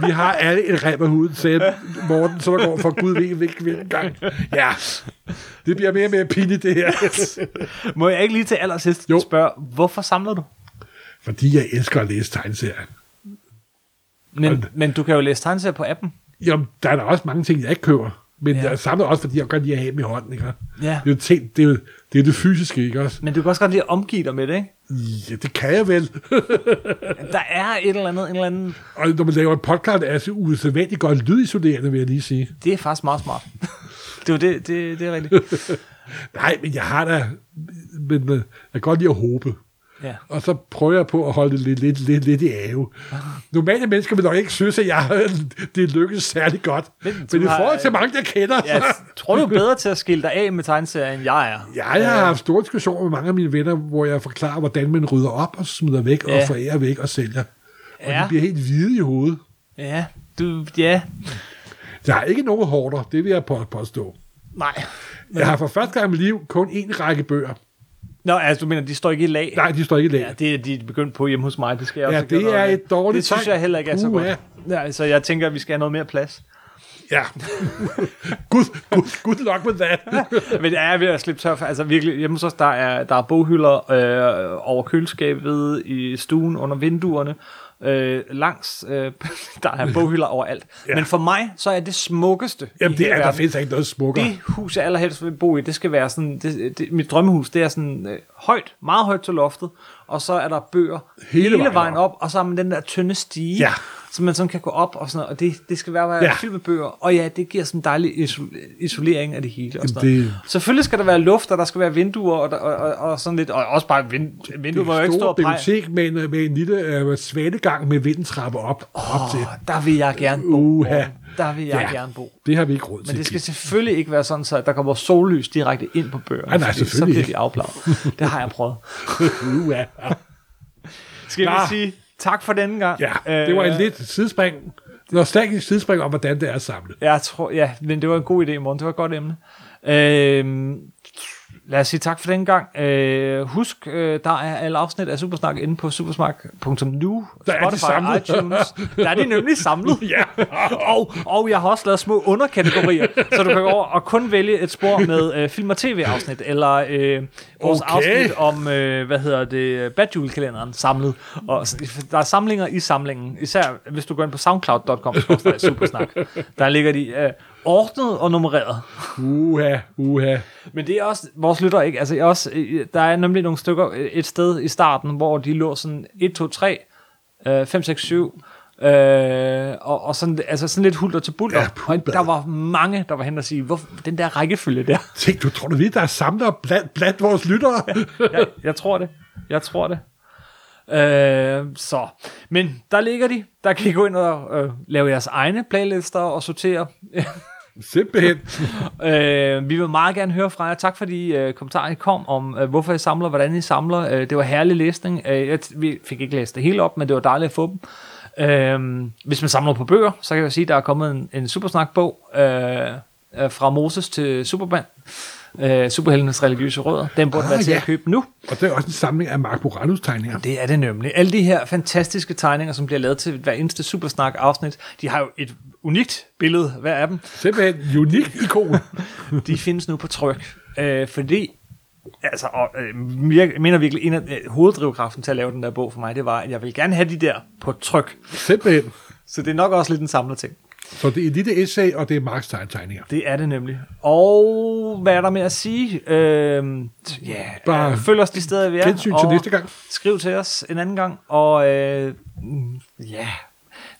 vi har alle et rem af huden, sagde Morten, så der går for Gud ved hvilken hvilken gang. Ja, det bliver mere og mere pinligt, det her. Må jeg ikke lige til allersidst Jo. spørge, hvorfor samler du? Fordi jeg elsker at læse tegneserier. Men, men du kan jo læse tegneserier på appen. Jamen, der er der også mange ting, jeg ikke køber. Men Ja. jeg samler også, fordi jeg godt lide at have dem i hånden, ikke? Ja. Det er jo ting, det er, jo, det, er det fysiske, ikke også? Men du kan også godt lide at omgive dig med det, ikke? Ja, det kan jeg vel. Der er et eller andet, en eller anden... Og når man laver en podcast, er det usædvanligt godt lydisolerende, vil jeg lige sige. Det er faktisk meget smart. det, er det, det, det er rigtigt. Nej, men jeg har da... Men jeg kan godt lide at håbe. Ja. Og så prøver jeg på at holde det lidt, lidt, lidt, lidt i ave. Normale mennesker vil nok ikke synes, at jeg, det lykkes særlig godt. Men Men, men i forhold til mange, jeg kender, så... tror, du er bedre til at skille dig af med tegneserier, end jeg er. Ja, jeg har haft store diskussioner med mange af mine venner, hvor jeg forklarer, hvordan man rydder op og smider væk Ja. og forærer væk og sælger. Og Ja. de bliver helt hvide i hovedet. Ja, du, ja, Jeg har ikke nogen hårder, det vil jeg på- påstå. nej. Jeg har for første gang i mit liv kun én række bøger. Nå, altså du mener, de står ikke i lag? Nej, de står ikke i lag. Ja, det er de begyndt på hjemme hos mig. Det skal jeg Ja, også det er et dårligt Det synes jeg heller ikke er så godt. Ja, så jeg tænker, at vi skal have noget mere plads. Ja. good, good, good luck with that. Men det er ved at slippe tør for, altså virkelig, hjemme hos os, der er, der er boghylder øh, over køleskabet, i stuen, under vinduerne, øh, langs, øh, der er boghylder overalt. Ja. Men for mig, så er det smukkeste Jamen, det er, der verden. findes ikke noget smukkere. Det hus, jeg allerhelst vil bo i, det skal være sådan, det, det, mit drømmehus, det er sådan øh, højt, meget højt til loftet, og så er der bøger Hele hele, vejen vejen op. op, og så har man den der tynde stige, Ja. Så man sådan kan gå op og sådan noget, og det, det skal være, være Ja. fyldt med bøger, og ja, det giver sådan en dejlig iso- isolering af det hele. Og sådan det- Selvfølgelig skal der være luft, og der skal være vinduer, og, og, og, og sådan lidt, og også bare vind, vinduer, må jo ikke stå stort og bibliotek med en, med en lille øh, svanegang med vindentrappe op, op til. Der vil jeg gerne bo. Uha. Der vil jeg Ja. gerne bo. Det har vi ikke råd til. Men det skal selvfølgelig ikke være sådan, så der kommer sollys direkte ind på bøgerne. Nej, nej, fordi Så selvfølgelig bliver de afbladet. Det har jeg prøvet. Uh, ja. Skal vi sige tak for denne gang? ja, det var en Øh, lidt sidespring. Nostalgisk sidespring om, hvordan det er samlet. Jeg tror, ja, men det var en god idé, morgen. Det var et godt emne. Øh, lad os sige tak for den gang. Øh, husk, øh, der er alle afsnit af Supersnak inde på supersnak.nu, Der er de samlet. iTunes. Der er de nemlig samlet. Ja. og, og jeg har også lavet små underkategorier, så du kan gå over og kun vælge et spor med øh, film- og tv-afsnit, eller øh, vores Okay. afsnit om, øh, hvad hedder det, Bad Jule-kalenderen samlet. Og der er samlinger i samlingen, især hvis du går ind på soundcloud.com, supersnak. Der ligger de øh, ordnet og nummereret. Uha, uha. Men det er også vores lytter, ikke? Altså, jeg også, øh, der er nemlig nogle stykker øh, et sted i starten, hvor de lå sådan 1, 2, 3, øh, 5, 6, 7, øh, og, og sådan, altså sådan lidt hulter til bulter. Ja, pulbad. der var mange, der var hen og sige, hvor, den der rækkefølge der. Tænk, du tror du ved, der er samler blandt, blandt vores lyttere? jeg, jeg tror det. Jeg tror det. Øh, så. Men der ligger de. Der kan I gå ind og øh, lave jeres egne playlister og sortere. Simpelthen. Øh, vi vil meget gerne høre fra jer. Tak for de øh, kommentarer, I kom om, øh, hvorfor I samler, hvordan I samler. Øh, det var herlig læsning. Øh, jeg, vi fik ikke læst det hele op, men det var dejligt at få dem. Øh, hvis man samler på bøger, så kan jeg sige, at der er kommet en, en Supersnak-bog øh, øh fra Moses til Superman. Øh, Superheltenes religiøse rødder. Den burde Ah, være til ja. at købe nu. Og det er også en samling af Mark Boranus tegninger. Det er det nemlig. Alle de her fantastiske tegninger, som bliver lavet til hver eneste Supersnak-afsnit, de har jo et unikt billede, hver af dem. Simpelthen unik ikon. de findes nu på tryk. Øh, fordi, altså, og, øh, jeg mener virkelig, en af øh, hoveddrivkraften til at lave den der bog for mig, det var, at jeg vil gerne have de der på tryk. Simpelthen. Så det er nok også lidt en samlet ting. Så det er et lille essay, og det er Marks tegninger. Det er det nemlig. Og hvad er der med at sige? Øh, ja, Bare øh, følg os de steder, vi er. Gensyn til næste gang. Skriv til os en anden gang. Og øh, mm, ja,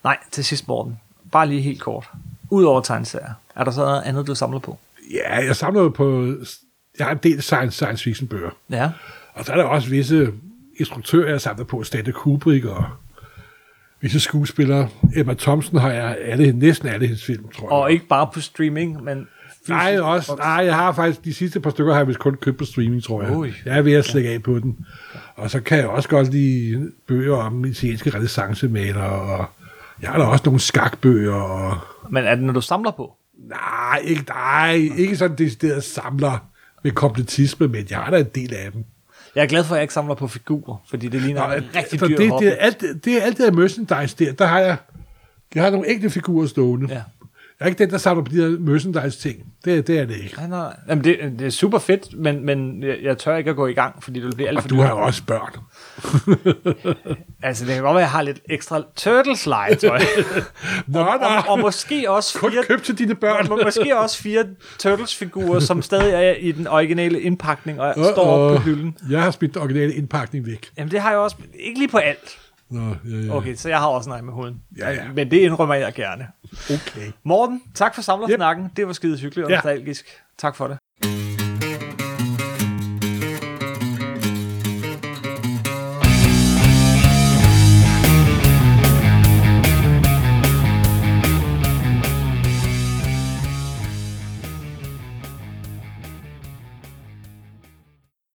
nej, til sidst, Morten. Bare lige helt kort. Udover tegneserier, er der så noget andet, du samler på? Ja, jeg samler på... Jeg har en del science, science fiction bøger. Ja. Og så er der også visse instruktører, jeg samler på. Stanley Kubrick og visse skuespillere. Emma Thompson har jeg alle, næsten alle hendes film, tror jeg. Og ikke bare på streaming, men... Nej, også, nej, jeg har faktisk, de sidste par stykker har jeg vist kun købt på streaming, tror jeg. Ui. Jeg er ved at slække af på den. Og så kan jeg også godt lide bøger om italienske renaissancemalere, og jeg har da også nogle skakbøger, og Men er det, når du samler på? nej, ikke, nej, ikke sådan decideret samler med kompletisme, men jeg har da en del af dem. Jeg er glad for, at jeg ikke samler på figurer, fordi det ligner Nå, en rigtig så dyr det, hobby. det, er alt, det er alt det der merchandise der, der har jeg, jeg har nogle enkelte figurer stående. Ja. Jeg er ikke den, der samler på de her merchandise ting. Det, det er det ikke. Nej, nej. Jamen, det, det er super fedt, men, men jeg, tør ikke at gå i gang, fordi det vil blive alt for Og du dyrt. har jo også børn. Altså, det kan godt være, at jeg har lidt ekstra turtles legetøj. Nå, nå. og, og måske også Kun fire, køb til dine børn. må- måske også fire turtles-figurer, som stadig er i den originale indpakning og Uh-oh. står oppe på hylden. Jeg har smidt den originale indpakning væk. Jamen, det har jeg også. Ikke lige på alt. Nå, ja, ja. Okay, så jeg har også nej med huden. Ja, ja. Men det indrømmer jeg gerne. okay. Morten, tak for samlersnakken. Det var skide hyggeligt og Ja. nostalgisk. Tak for det.